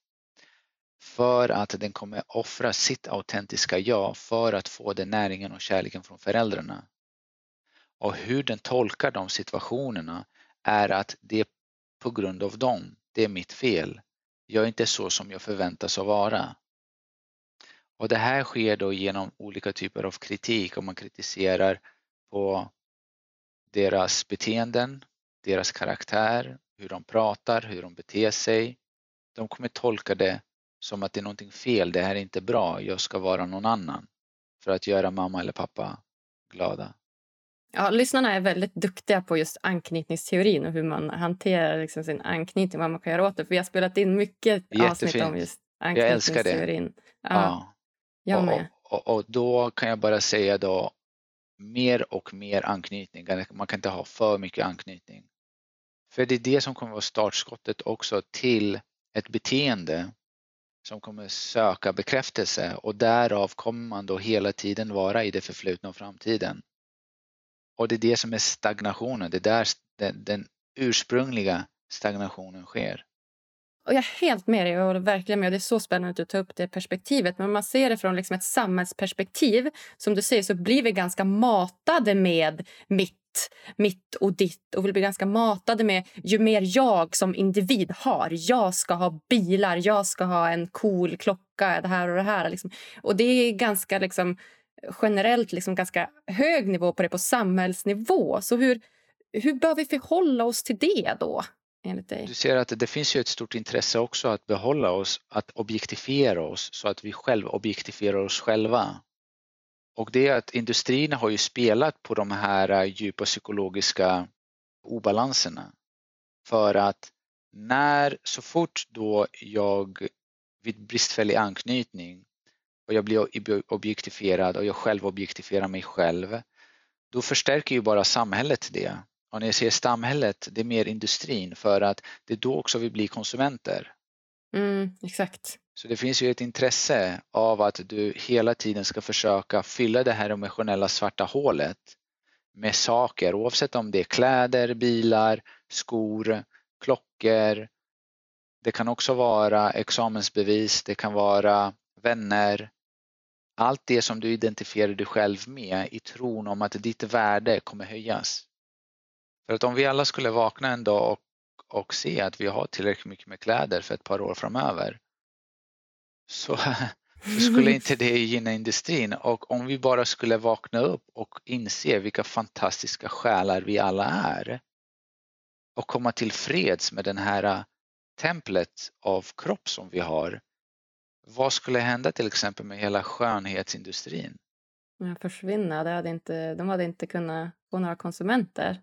För att den kommer offra sitt autentiska jag för att få den näringen och kärleken från föräldrarna. Och hur den tolkar de situationerna är att det är på grund av dem, det är mitt fel. Jag är inte så som jag förväntas att vara. Och det här sker då genom olika typer av kritik om man kritiserar på deras beteenden, deras karaktär, hur de pratar, hur de beter sig. De kommer tolka det som att det är någonting fel, det här är inte bra, jag ska vara någon annan för att göra mamma eller pappa glada. Ja, lyssnarna är väldigt duktiga på just anknytningsteorin och hur man hanterar liksom sin anknytning vad man kan göra åt det. För vi har spelat in mycket Jättefint. avsnitt om just anknytningsteorin. Jag älskar det. Ja, ja. Jag med. Och, och, och, då kan jag bara säga då mer och mer anknytning. Man kan inte ha för mycket anknytning. För det är det som kommer vara startskottet också till ett beteende som kommer söka bekräftelse och därav kommer man då hela tiden vara i det förflutna och framtiden. Och det är det som är stagnationen, det är där den, den ursprungliga stagnationen sker. Och jag är helt med dig. Jag håller verkligen med. Det är så spännande att du tar upp det perspektivet. Men om man ser det från liksom ett samhällsperspektiv, som du säger, så blir vi ganska matade med mitt, mitt och ditt. Och vi blir ganska matade med ju mer jag som individ har. Jag ska ha bilar, jag ska ha en cool klocka, det här och det här. Liksom. Och det är ganska liksom, generellt liksom, ganska hög nivå på det på samhällsnivå. Så hur, hur bör vi förhålla oss till det då? Enligt dig? Du ser att det finns ju ett stort intresse också att behålla oss, att objektifiera oss så att vi själv objektifierar oss själva. Och det är att industrin har ju spelat på de här eh, djupa psykologiska obalanserna. För att när, så fort då jag vid bristfällig anknytning och jag blir objektifierad och jag själv objektifierar mig själv, då förstärker ju bara samhället det. Och när jag säger samhället, det är mer industrin för att det är då också vi blir konsumenter. Mm, exakt. Så det finns ju ett intresse av att du hela tiden ska försöka fylla det här emotionella svarta hålet med saker oavsett om det är kläder, bilar, skor, klockor. Det kan också vara examensbevis, det kan vara vänner. Allt det som du identifierar dig själv med i tron om att ditt värde kommer höjas. För att om vi alla skulle vakna en dag och, och se att vi har tillräckligt mycket med kläder för ett par år framöver så, så skulle inte det gynna industrin. Och om vi bara skulle vakna upp och inse vilka fantastiska själar vi alla är och komma till freds med den här äh, templet av kropp som vi har. Vad skulle hända till exempel med hela skönhetsindustrin? försvinna. Det hade inte, de hade inte kunnat få några konsumenter.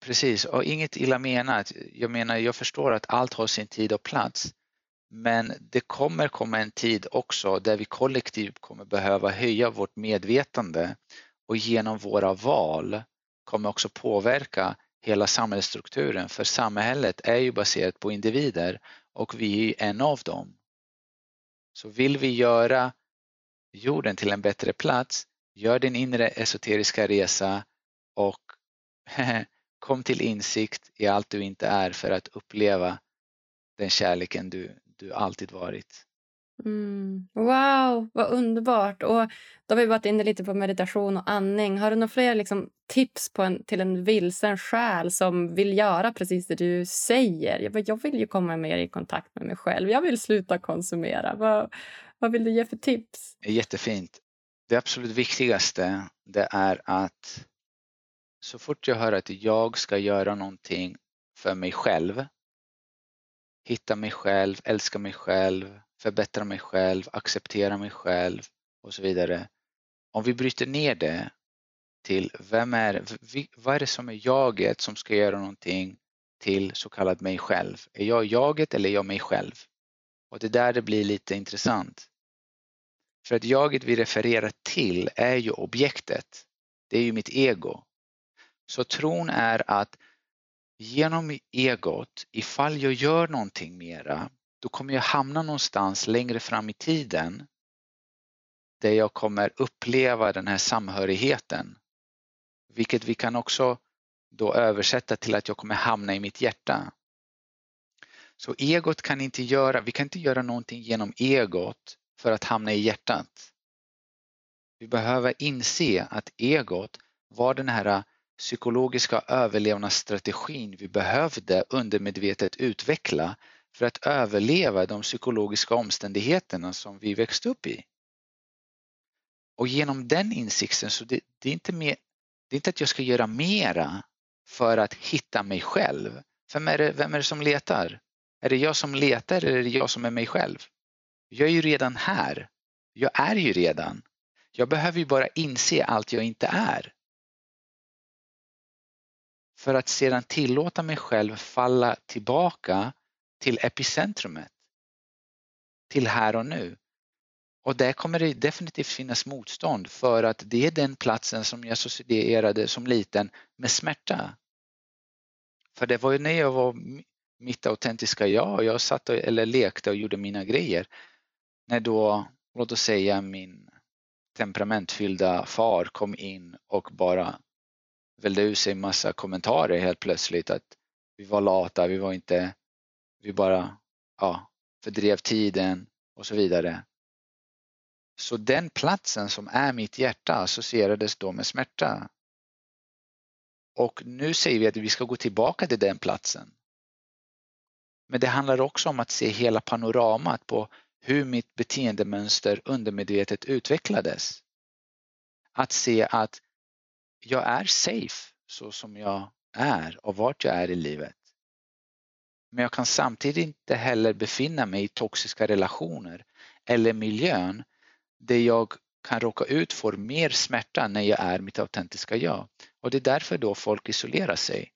Precis, och inget illa menat. Jag menar, jag förstår att allt har sin tid och plats. Men det kommer komma en tid också där vi kollektivt kommer behöva höja vårt medvetande och genom våra val kommer också påverka hela samhällsstrukturen för samhället är ju baserat på individer och vi är en av dem. Så vill vi göra jorden till en bättre plats, gör din inre esoteriska resa och Kom till insikt i allt du inte är för att uppleva den kärleken du, du alltid varit. Mm. Wow, vad underbart! Och då har vi varit inne lite på meditation och andning. Har du några fler liksom, tips på en, till en vilsen själ som vill göra precis det du säger? Jag, jag vill ju komma mer i kontakt med mig själv. Jag vill sluta konsumera. Vad, vad vill du ge för tips? Jättefint. Det absolut viktigaste det är att så fort jag hör att jag ska göra någonting för mig själv, hitta mig själv, älska mig själv, förbättra mig själv, acceptera mig själv och så vidare. Om vi bryter ner det till vem är, vad är det som är jaget som ska göra någonting till så kallad mig själv? Är jag jaget eller är jag mig själv? Och det är där det blir lite intressant. För att jaget vi refererar till är ju objektet. Det är ju mitt ego. Så tron är att genom egot, ifall jag gör någonting mera, då kommer jag hamna någonstans längre fram i tiden där jag kommer uppleva den här samhörigheten. Vilket vi kan också då översätta till att jag kommer hamna i mitt hjärta. Så egot kan inte göra, vi kan inte göra någonting genom egot för att hamna i hjärtat. Vi behöver inse att egot var den här psykologiska överlevnadsstrategin vi behövde undermedvetet utveckla för att överleva de psykologiska omständigheterna som vi växte upp i. Och genom den insikten så det, det är inte mer, det är inte att jag ska göra mera för att hitta mig själv. Vem är, det, vem är det som letar? Är det jag som letar eller är det jag som är mig själv? Jag är ju redan här. Jag är ju redan. Jag behöver ju bara inse allt jag inte är. För att sedan tillåta mig själv falla tillbaka till epicentrumet. Till här och nu. Och där kommer det definitivt finnas motstånd för att det är den platsen som jag associerade som liten med smärta. För det var ju när jag var mitt autentiska jag, jag satt och, eller lekte och gjorde mina grejer. När då, låt oss säga min temperamentfyllda far kom in och bara vällde ur sig massa kommentarer helt plötsligt att vi var lata, vi var inte, vi bara ja, fördrev tiden och så vidare. Så den platsen som är mitt hjärta associerades då med smärta. Och nu säger vi att vi ska gå tillbaka till den platsen. Men det handlar också om att se hela panoramat på hur mitt beteendemönster undermedvetet utvecklades. Att se att jag är safe så som jag är och vart jag är i livet. Men jag kan samtidigt inte heller befinna mig i toxiska relationer eller miljön där jag kan råka ut för mer smärta när jag är mitt autentiska jag. Och det är därför då folk isolerar sig.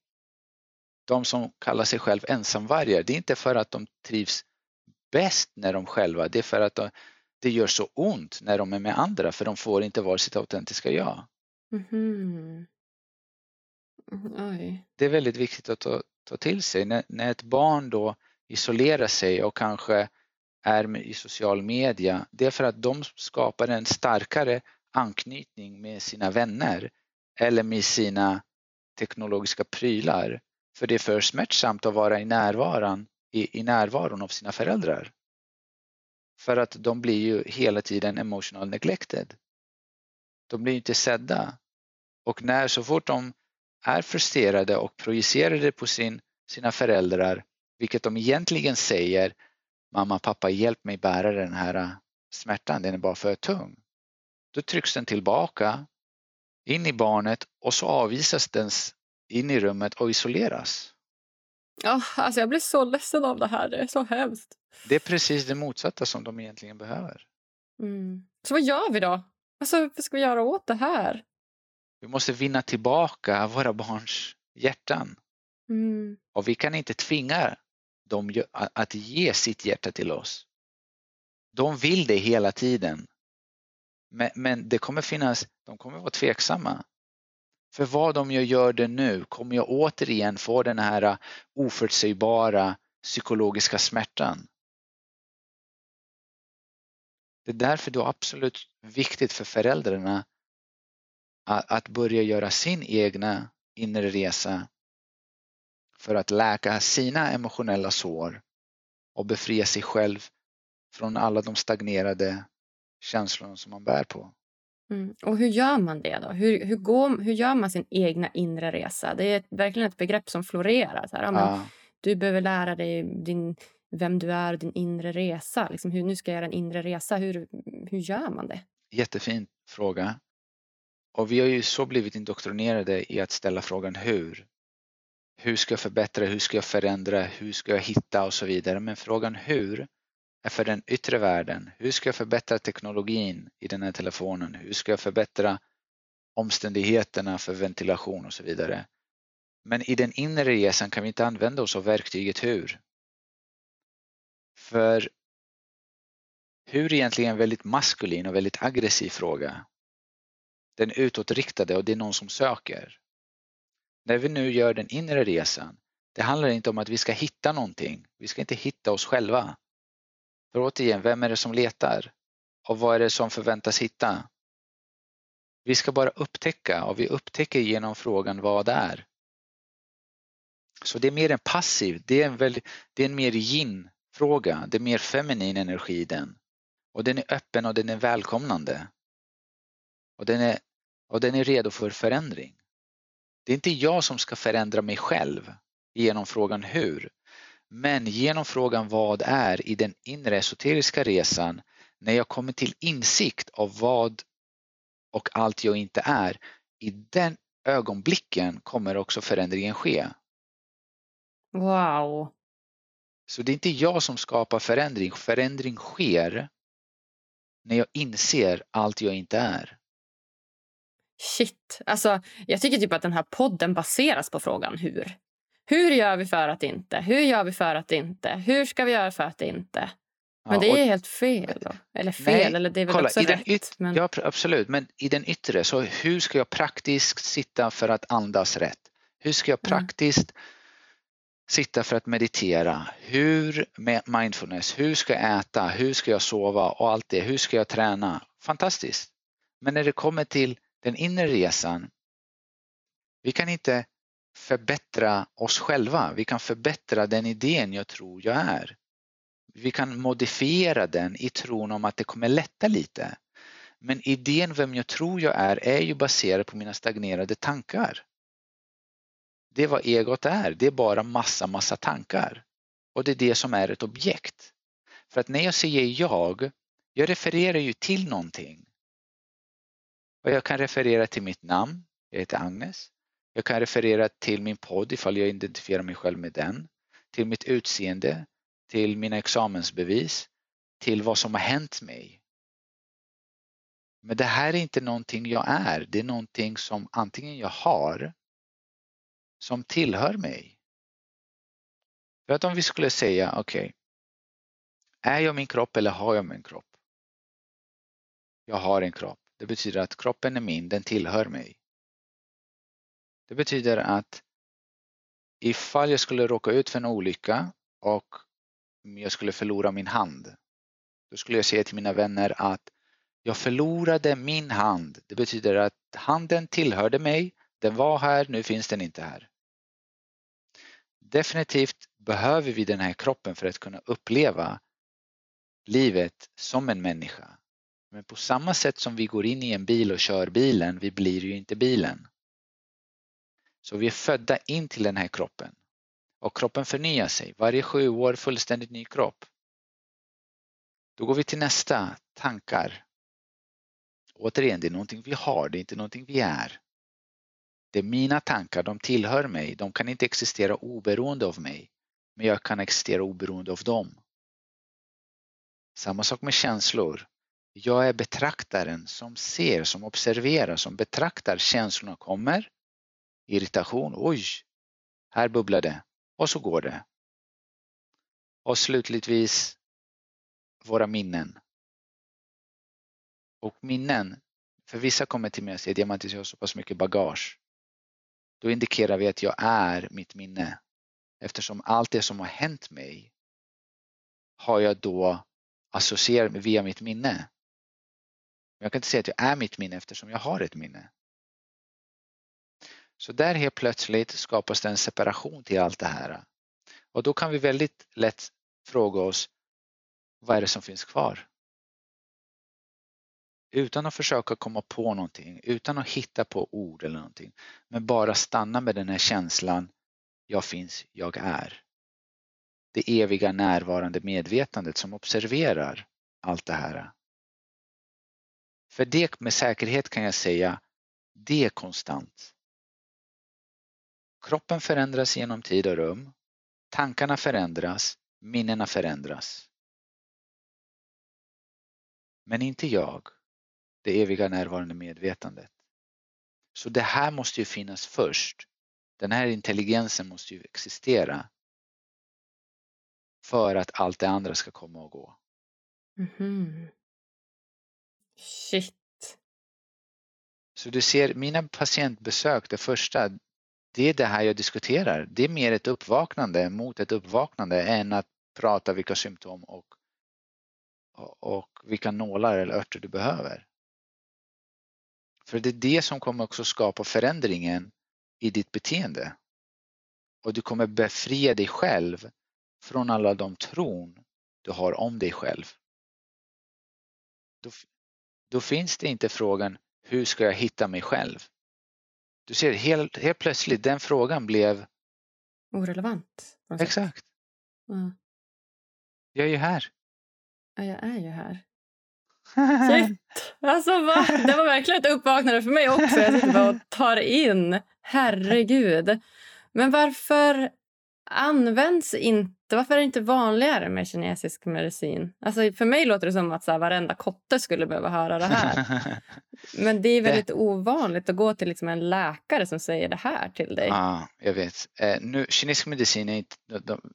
De som kallar sig själv ensamvargar, det är inte för att de trivs bäst när de själva, det är för att det gör så ont när de är med andra för de får inte vara sitt autentiska jag. Mm. Det är väldigt viktigt att ta, ta till sig. När, när ett barn då isolerar sig och kanske är i social media, det är för att de skapar en starkare anknytning med sina vänner eller med sina teknologiska prylar. För det är för smärtsamt att vara i närvaron, i, i närvaron av sina föräldrar. För att de blir ju hela tiden emotional neglected. De blir inte sedda. Och när så fort de är frustrerade och projicerar det på sin, sina föräldrar, vilket de egentligen säger mamma, pappa, hjälp mig bära den här äh, smärtan, den är bara för tung. Då trycks den tillbaka in i barnet och så avvisas den in i rummet och isoleras. Ja, alltså jag blir så ledsen av det här, det är så hemskt. Det är precis det motsatta som de egentligen behöver. Mm. Så vad gör vi då? Alltså, vad ska vi göra åt det här? Vi måste vinna tillbaka våra barns hjärtan. Mm. Och vi kan inte tvinga dem att ge sitt hjärta till oss. De vill det hela tiden. Men, men det kommer finnas, de kommer vara tveksamma. För vad om jag gör det nu kommer jag återigen få den här oförutsägbara psykologiska smärtan. Det är därför det är absolut viktigt för föräldrarna att börja göra sin egna inre resa för att läka sina emotionella sår och befria sig själv från alla de stagnerade känslorna som man bär på. Mm. Och hur gör man det då? Hur, hur, går, hur gör man sin egna inre resa? Det är ett, verkligen ett begrepp som florerar. Så här, ja, men, Du behöver lära dig din, vem du är och din inre resa. Liksom, hur, nu ska jag göra en inre resa. Hur, hur gör man det? Jättefin fråga. Och vi har ju så blivit indoktrinerade i att ställa frågan hur hur ska jag förbättra, hur ska jag förändra, hur ska jag hitta och så vidare. Men frågan hur är för den yttre världen. Hur ska jag förbättra teknologin i den här telefonen? Hur ska jag förbättra omständigheterna för ventilation och så vidare. Men i den inre resan kan vi inte använda oss av verktyget hur. För hur är egentligen en väldigt maskulin och väldigt aggressiv fråga. Den utåtriktade och det är någon som söker. När vi nu gör den inre resan, det handlar inte om att vi ska hitta någonting. Vi ska inte hitta oss själva. För återigen, vem är det som letar? Och vad är det som förväntas hitta? Vi ska bara upptäcka och vi upptäcker genom frågan vad det är. Så det är mer en passiv, det är en, väldigt, det är en mer yin-fråga, det är mer feminin energi i den. Och den är öppen och den är välkomnande. Och den är, och den är redo för förändring. Det är inte jag som ska förändra mig själv genom frågan hur. Men genom frågan vad är i den inre esoteriska resan när jag kommer till insikt av vad och allt jag inte är, i den ögonblicken kommer också förändringen ske. Wow! Så det är inte jag som skapar förändring, förändring sker när jag inser allt jag inte är. Shit, alltså jag tycker typ att den här podden baseras på frågan hur. Hur gör vi för att inte? Hur gör vi för att inte? Hur ska vi göra för att inte? Men det är helt fel. Då. Eller fel, nej, eller det är väl kolla, också rätt. Yt, men... Ja, absolut, men i den yttre, så hur ska jag praktiskt sitta för att andas rätt? Hur ska jag mm. praktiskt mm. sitta för att meditera? Hur med mindfulness? Hur ska jag äta? Hur ska jag sova? Och allt det. Hur ska jag träna? Fantastiskt. Men när det kommer till den inre resan, vi kan inte förbättra oss själva. Vi kan förbättra den idén jag tror jag är vi kan modifiera den i tron om att det kommer lätta lite. Men idén vem jag tror jag är, är ju baserad på mina stagnerade tankar. Det är vad egot är, det är bara massa, massa tankar. Och det är det som är ett objekt. För att när jag säger jag, jag refererar ju till någonting. Och jag kan referera till mitt namn, jag heter Agnes. Jag kan referera till min podd ifall jag identifierar mig själv med den. Till mitt utseende, till mina examensbevis, till vad som har hänt mig. Men det här är inte någonting jag är, det är någonting som antingen jag har som tillhör mig. För att om vi skulle säga, okej, okay, är jag min kropp eller har jag min kropp? Jag har en kropp. Det betyder att kroppen är min, den tillhör mig. Det betyder att ifall jag skulle råka ut för en olycka och jag skulle förlora min hand. Då skulle jag säga till mina vänner att jag förlorade min hand. Det betyder att handen tillhörde mig, den var här, nu finns den inte här. Definitivt behöver vi den här kroppen för att kunna uppleva livet som en människa. Men på samma sätt som vi går in i en bil och kör bilen, vi blir ju inte bilen. Så vi är födda in till den här kroppen och kroppen förnyar sig. Varje sju år fullständigt ny kropp. Då går vi till nästa, tankar. Återigen, det är någonting vi har, det är inte någonting vi är. Det är mina tankar, de tillhör mig, de kan inte existera oberoende av mig. Men jag kan existera oberoende av dem. Samma sak med känslor. Jag är betraktaren som ser, som observerar, som betraktar känslorna kommer. Irritation, oj, här bubblar det och så går det. Och slutligtvis våra minnen. Och minnen, för vissa kommer till mig och säger att jag har så pass mycket bagage. Då indikerar vi att jag är mitt minne. Eftersom allt det som har hänt mig har jag då associerat via mitt minne. Jag kan inte säga att jag är mitt minne eftersom jag har ett minne. Så där helt plötsligt skapas det en separation till allt det här. Och då kan vi väldigt lätt fråga oss, vad är det som finns kvar? Utan att försöka komma på någonting, utan att hitta på ord eller någonting. Men bara stanna med den här känslan, jag finns, jag är. Det eviga närvarande medvetandet som observerar allt det här. För det med säkerhet kan jag säga, det är konstant. Kroppen förändras genom tid och rum. Tankarna förändras, minnena förändras. Men inte jag, det eviga närvarande medvetandet. Så det här måste ju finnas först. Den här intelligensen måste ju existera för att allt det andra ska komma och gå. Mm -hmm. Shit. Så du ser, mina patientbesök, det första, det är det här jag diskuterar. Det är mer ett uppvaknande mot ett uppvaknande än att prata vilka symptom och, och vilka nålar eller örter du behöver. För det är det som kommer också skapa förändringen i ditt beteende. Och du kommer befria dig själv från alla de tron du har om dig själv. Då, finns det inte frågan hur ska jag hitta mig själv? Du ser, helt, helt plötsligt den frågan blev Orelevant. Exakt. Mm. Jag är ju här. Ja, jag är ju här. Shit! Alltså, va? Det var verkligen ett uppvaknande för mig också. Jag sitter bara och tar in. Herregud. Men varför används inte... Varför är det inte vanligare med kinesisk medicin? Alltså, för mig låter det som att så här, varenda kotte skulle behöva höra det här. Men det är väldigt ovanligt att gå till liksom en läkare som säger det här till dig. Ja, jag vet. Eh, nu, kinesisk medicin är inte...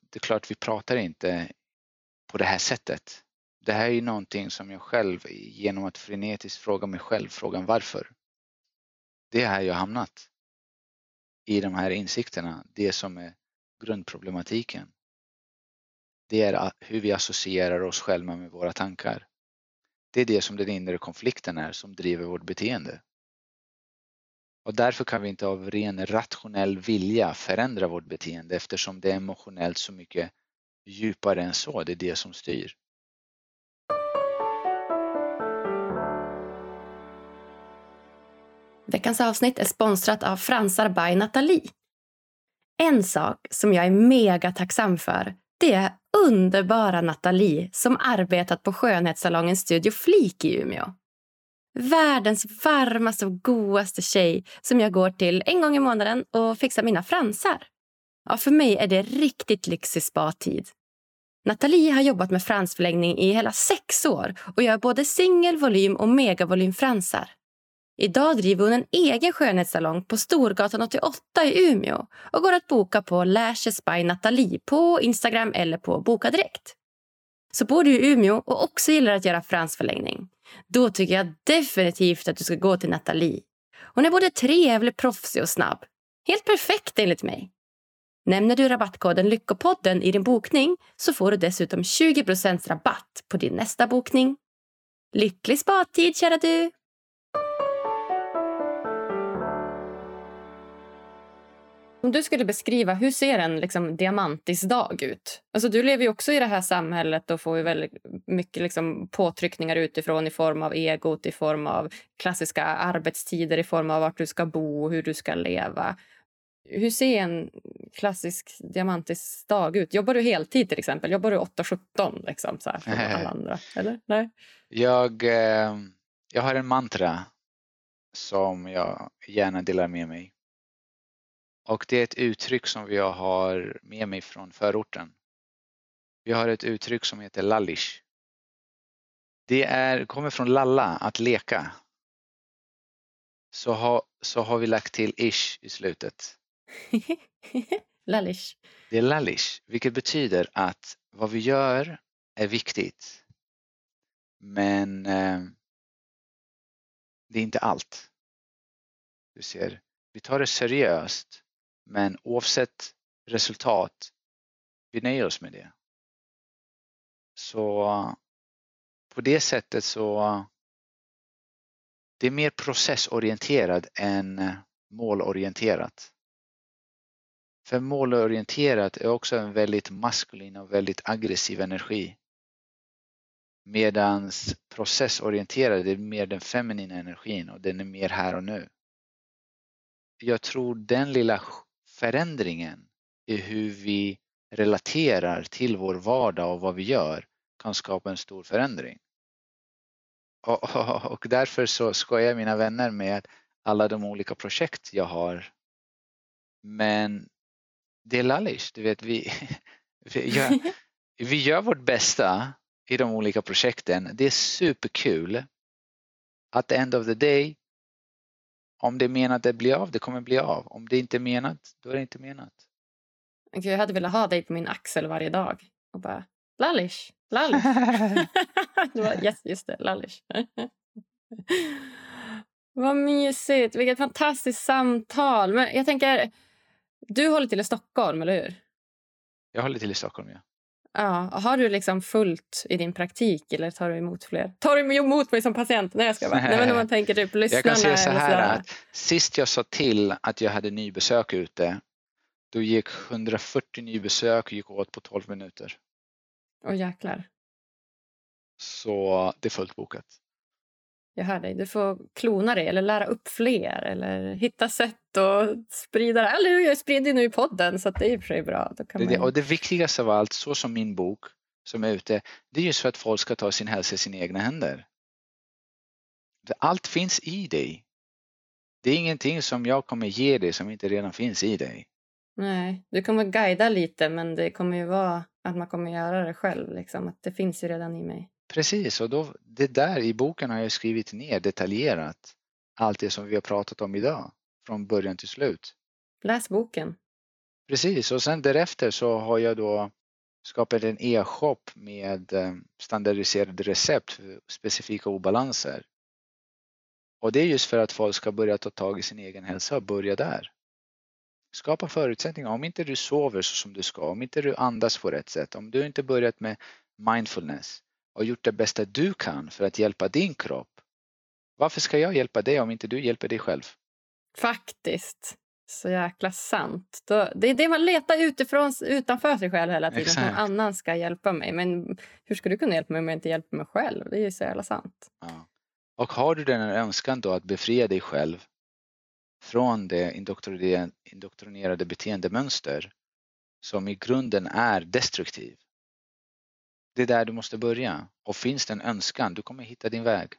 Det är klart vi pratar inte på det här sättet. Det här är någonting som jag själv genom att frenetiskt fråga mig själv frågan varför. Det är här jag hamnat. I de här insikterna, det som är grundproblematiken. Det är ah, hur vi associerar oss själva med våra tankar. Det är det som den inre konflikten är som driver vårt beteende. Och därför kan vi inte av ren rationell vilja förändra vårt beteende eftersom det är emotionellt så mycket djupare än så, det är det som styr. Veckans avsnitt är sponsrat av Fransar by Nathalie. En sak som jag är mega tacksam för det är underbara Nathalie som arbetat på skönhetssalongen Studio Flik i Umeå. Världens varmaste och godaste tjej som jag går till en gång i månaden och fixar mina fransar. Ja, för mig är det riktigt lyxig spa-tid. Nathalie har jobbat med fransförlängning i hela sex år och gör både singel-, volym och megavolymfransar. Idag driver hon en egen skönhetssalong på Storgatan 88 i Umeå och går att boka på Lashes by Nathalie på Instagram eller på Boka Direkt. Så bor du i Umeå och också gillar att göra fransförlängning, då tycker jag definitivt att du ska gå till Nathalie. Hon är både trevlig, proffsig och snabb. Helt perfekt enligt mig. Nämner du rabattkoden Lyckopodden i din bokning så får du dessutom 20% rabatt på din nästa bokning. Lycklig spadtid, kära du! Om du skulle beskriva, hur ser en liksom, diamantisdag ut? Alltså, du lever ju också i det här samhället och får ju väldigt mycket liksom, påtryckningar utifrån i form av egot, i form av klassiska arbetstider, i form av vart du ska bo, hur du ska leva. Hur ser en klassisk diamantisdag ut? Jobbar du heltid till exempel? Jobbar du 8-17 liksom, så här, som alla andra? Eller? Nej? Jag, eh, jag har en mantra som jag gärna delar med mig. Och det är ett uttryck som jag har med mig från förorten. Vi har ett uttryck som heter lallish. Det är, kommer från lalla, att leka. Så, ha, så har vi lagt till ish i slutet. lallish. Det är lallish, vilket betyder att vad vi gör är viktigt. Men eh, det är inte allt. Du ser, vi tar det seriöst men oavsett resultat, vi nöjer oss med det. Så på det sättet så det är mer processorienterad än eh, målorienterat. För målorienterat är också en väldigt maskulin och väldigt aggressiv energi. Medan processorienterad är mer den feminina energin och den är mer här och nu. Jag tror den lilla förändringen i hur vi relaterar till vår vardag och vad vi gör kan skapa en stor förändring. Och, och, och därför så skojar mina vänner med alla de olika projekt jag har. Men det är lallish, du vet vi, vi, gör, vi gör vårt bästa i de olika projekten. Det är superkul. At the end of the day om det är menat att det blir av, det kommer bli av. Om det inte är menat, då är det inte menat. Jag hade velat ha dig på min axel varje dag och bara Lallish, Lallish. det var, yes, just det, Lallish. Vad mysigt. Vilket fantastiskt samtal. Men jag tänker, du håller till i Stockholm, eller hur? Jag håller till i Stockholm, ja. Ja, har du liksom fullt i din praktik eller tar du emot fler? Tar du emot mig som patient? Nej, jag ska bara. Nej, men om man tänker typ lyssnarna. Jag kan säga så här att sist jag sa till att jag hade nybesök ute, då gick 140 nybesök och gick åt på 12 minuter. Åh jäklar. Så det är fullt bokat. Jag hör dig. Du får klona dig eller lära upp fler eller hitta sätt att sprida det. Eller jag sprider nu i podden så det är i och för sig bra. Det, man... Och det viktigaste av allt, så som min bok som är ute, det är just för att folk ska ta sin hälsa i sina egna händer. Allt finns i dig. Det är ingenting som jag kommer ge dig som inte redan finns i dig. Nej, du kommer guida lite men det kommer ju vara att man kommer göra det själv. Liksom. Att det finns ju redan i mig. Precis, och då, det där i boken har jag skrivit ner detaljerat allt det som vi har pratat om idag från början till slut. Läs boken. Precis, och sen därefter så har jag då skapat en e-shop med eh, standardiserade recept för specifika obalanser. Och det är just för att folk ska börja ta tag i sin egen hälsa och börja där. Skapa förutsättningar. Om inte du sover så som du ska, om inte du andas på rätt sätt, om du inte börjat med mindfulness, och gjort det bästa du kan för att hjälpa din kropp. Varför ska jag hjälpa dig om inte du hjälper dig själv? Faktiskt. Så jäkla sant. det är det man letar utifrån, utanför sig själv hela tiden. Exakt. Någon annan ska hjälpa mig. Men hur ska du kunna hjälpa mig om jag inte hjälper mig själv? Det är ju så jävla sant. Ja. Och har du den önskan då att befria dig själv från det indoktrinerade beteendemönster som i grunden är destruktiv det är där du måste börja. Och finns det en önskan, du kommer hitta din väg.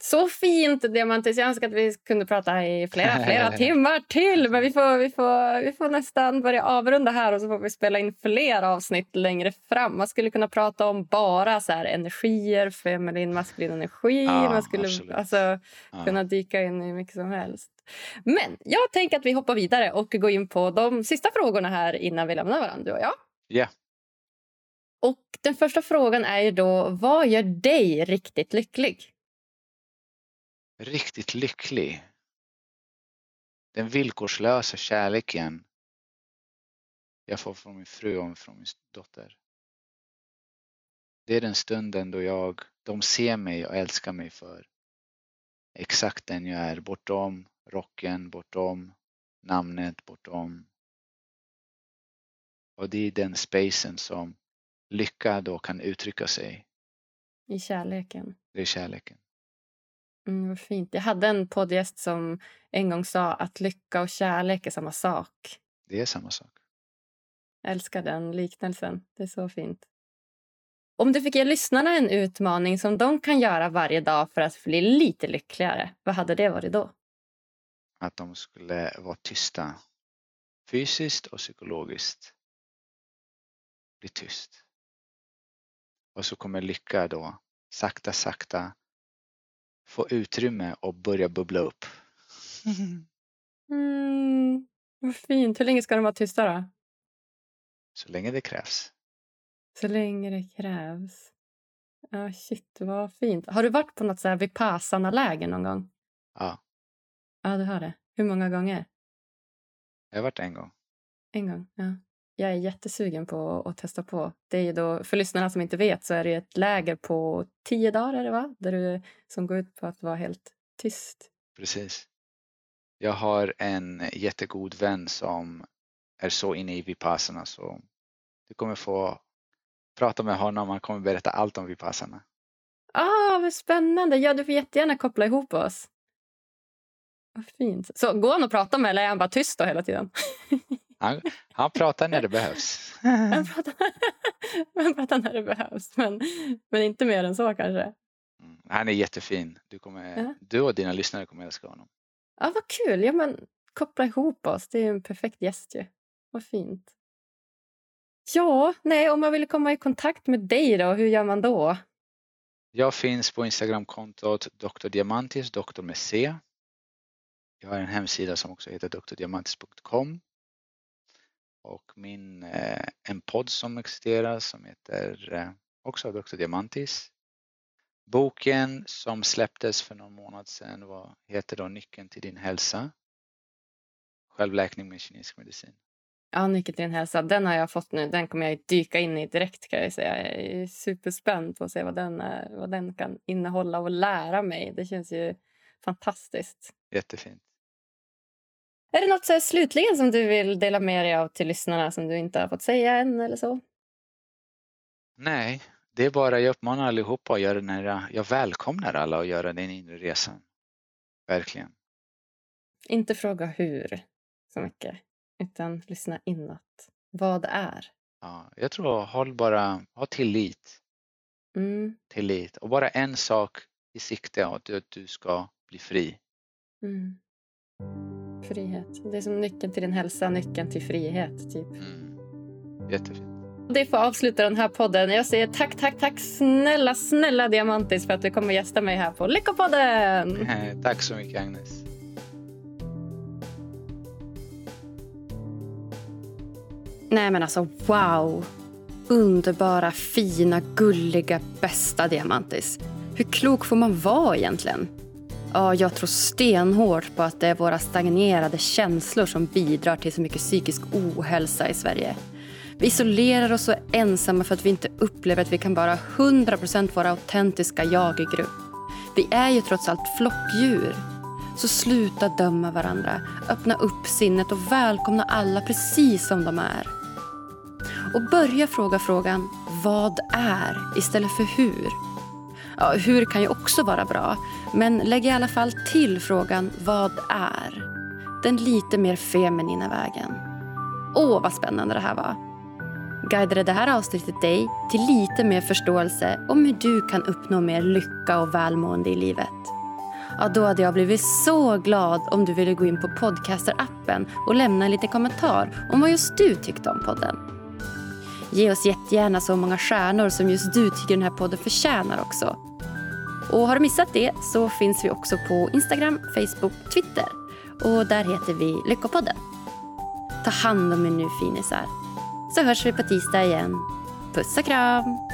Så fint, Diamantis. Jag önskar att vi kunde prata i flera, flera timmar till. Men vi får, vi, får, vi får nästan börja avrunda här och så får vi spela in fler avsnitt längre fram. Man skulle kunna prata om bara så här energier, feminin, maskulin energi. Ja, Man skulle alltså, ja. kunna dyka in i mycket som helst. Men jag tänker att vi hoppar vidare och går in på de sista frågorna här innan vi lämnar varandra, du och jag. Ja. Yeah. Och den första frågan är ju då, vad gör dig riktigt lycklig? Riktigt lycklig? Den villkorslösa kärleken jag får från min fru och från min dotter. Det är den stunden då jag, de ser mig och älskar mig för exakt den jag är, bortom rocken, bortom namnet, bortom. Och det är den spacen som lycka då kan uttrycka sig. I kärleken. Det är kärleken. Mm, vad fint. Jag hade en poddgäst som en gång sa att lycka och kärlek är samma sak. Det är samma sak. Jag älskar den liknelsen. Det är så fint. Om du fick ge lyssnarna en utmaning som de kan göra varje dag för att bli lite lyckligare, vad hade det varit då? Att de skulle vara tysta. Fysiskt och psykologiskt. Bli tyst. Och så kommer lycka då sakta, sakta få utrymme och börja bubbla upp. Mm, vad fint. Hur länge ska de vara tysta då? Så länge det krävs. Så länge det krävs. Ja, shit, vad fint. Har du varit på något så här vipassana-läger någon gång? Ja. Ja, du har det. Hur många gånger? Jag har varit en gång. En gång, ja jag är jättesugen på att testa på. Det är då, för lyssnarna som inte vet så är det ett läger på tio dagar det va? Där du, som går ut på att vara helt tyst. Precis. Jag har en jättegod vän som är så inne i Vipassana så du kommer få prata med honom. Han kommer berätta allt om Vipassana. Ah, vad spännande! Ja, du får jättegärna koppla ihop oss. Vad fint. Så går han att prata med eller är han bara tyst då hela tiden? Han, han pratar när det behövs. Han pratar, han pratar när det behövs, men, men inte mer än så kanske. Mm, han är jättefin. Du, kommer, ja. du och dina lyssnare kommer älska honom. Ja, vad kul. Ja, men, koppla ihop oss. Det är en perfekt gäst ju. Vad fint. Ja, nej, om man vill komma i kontakt med dig då, hur gör man då? Jag finns på Instagramkontot Dr. Diamantis, doktor med C. Jag har en hemsida som också heter drdiamantis.com och min, eh, en podd som existerar som heter eh, också Dr. Diamantis. Boken som släpptes för någon månad sedan var, heter då Nyckeln till din hälsa. Självläkning med kinesisk medicin. Ja, Nyckeln till din hälsa. Den har jag fått nu. Den kommer jag dyka in i direkt kan jag säga. Jag är superspänd på att se vad den, vad den kan innehålla och lära mig. Det känns ju fantastiskt. Jättefint. Är det något så slutligen som du vill dela med dig av till lyssnarna som du inte har fått säga än eller så? Nej, det är bara jag uppmanar allihopa att göra den här, jag välkomnar alla att göra den inre resan. Verkligen. Inte fråga hur så mycket, utan lyssna inåt. Vad är? Ja, jag tror håll bara, ha tillit. Mm. Tillit och bara en sak i sikte, att du ska bli fri. Mm. Frihet. Det är som nyckeln till din hälsa, nyckeln till frihet. Typ. Mm. Jättefint. Det får avsluta den här podden. Jag säger tack, tack, tack snälla, snälla Diamantis för att du kommer gästa mig här på Lyckopodden. tack så mycket Agnes. Nej men alltså wow. Underbara, fina, gulliga, bästa Diamantis. Hur klok får man vara egentligen? Ja, jag tror stenhårt på att det är våra stagnerade känslor som bidrar till så mycket psykisk ohälsa i Sverige. Vi isolerar oss och är ensamma för att vi inte upplever att vi kan vara 100% våra autentiska jag i grupp. Vi är ju trots allt flockdjur. Så sluta döma varandra, öppna upp sinnet och välkomna alla precis som de är. Och börja fråga frågan vad är istället för hur. Ja, hur kan ju också vara bra, men lägg i alla fall till frågan vad är? Den lite mer feminina vägen. Åh, vad spännande det här var. Guidade det här avsnittet dig till lite mer förståelse om hur du kan uppnå mer lycka och välmående i livet? Ja, då hade jag blivit så glad om du ville gå in på Podcaster-appen och lämna en liten kommentar om vad just du tyckte om podden. Ge oss jättegärna så många stjärnor som just du tycker den här podden förtjänar också. Och har du missat det så finns vi också på Instagram, Facebook, Twitter. Och där heter vi Lyckopodden. Ta hand om er nu finisar. Så hörs vi på tisdag igen. Puss och kram!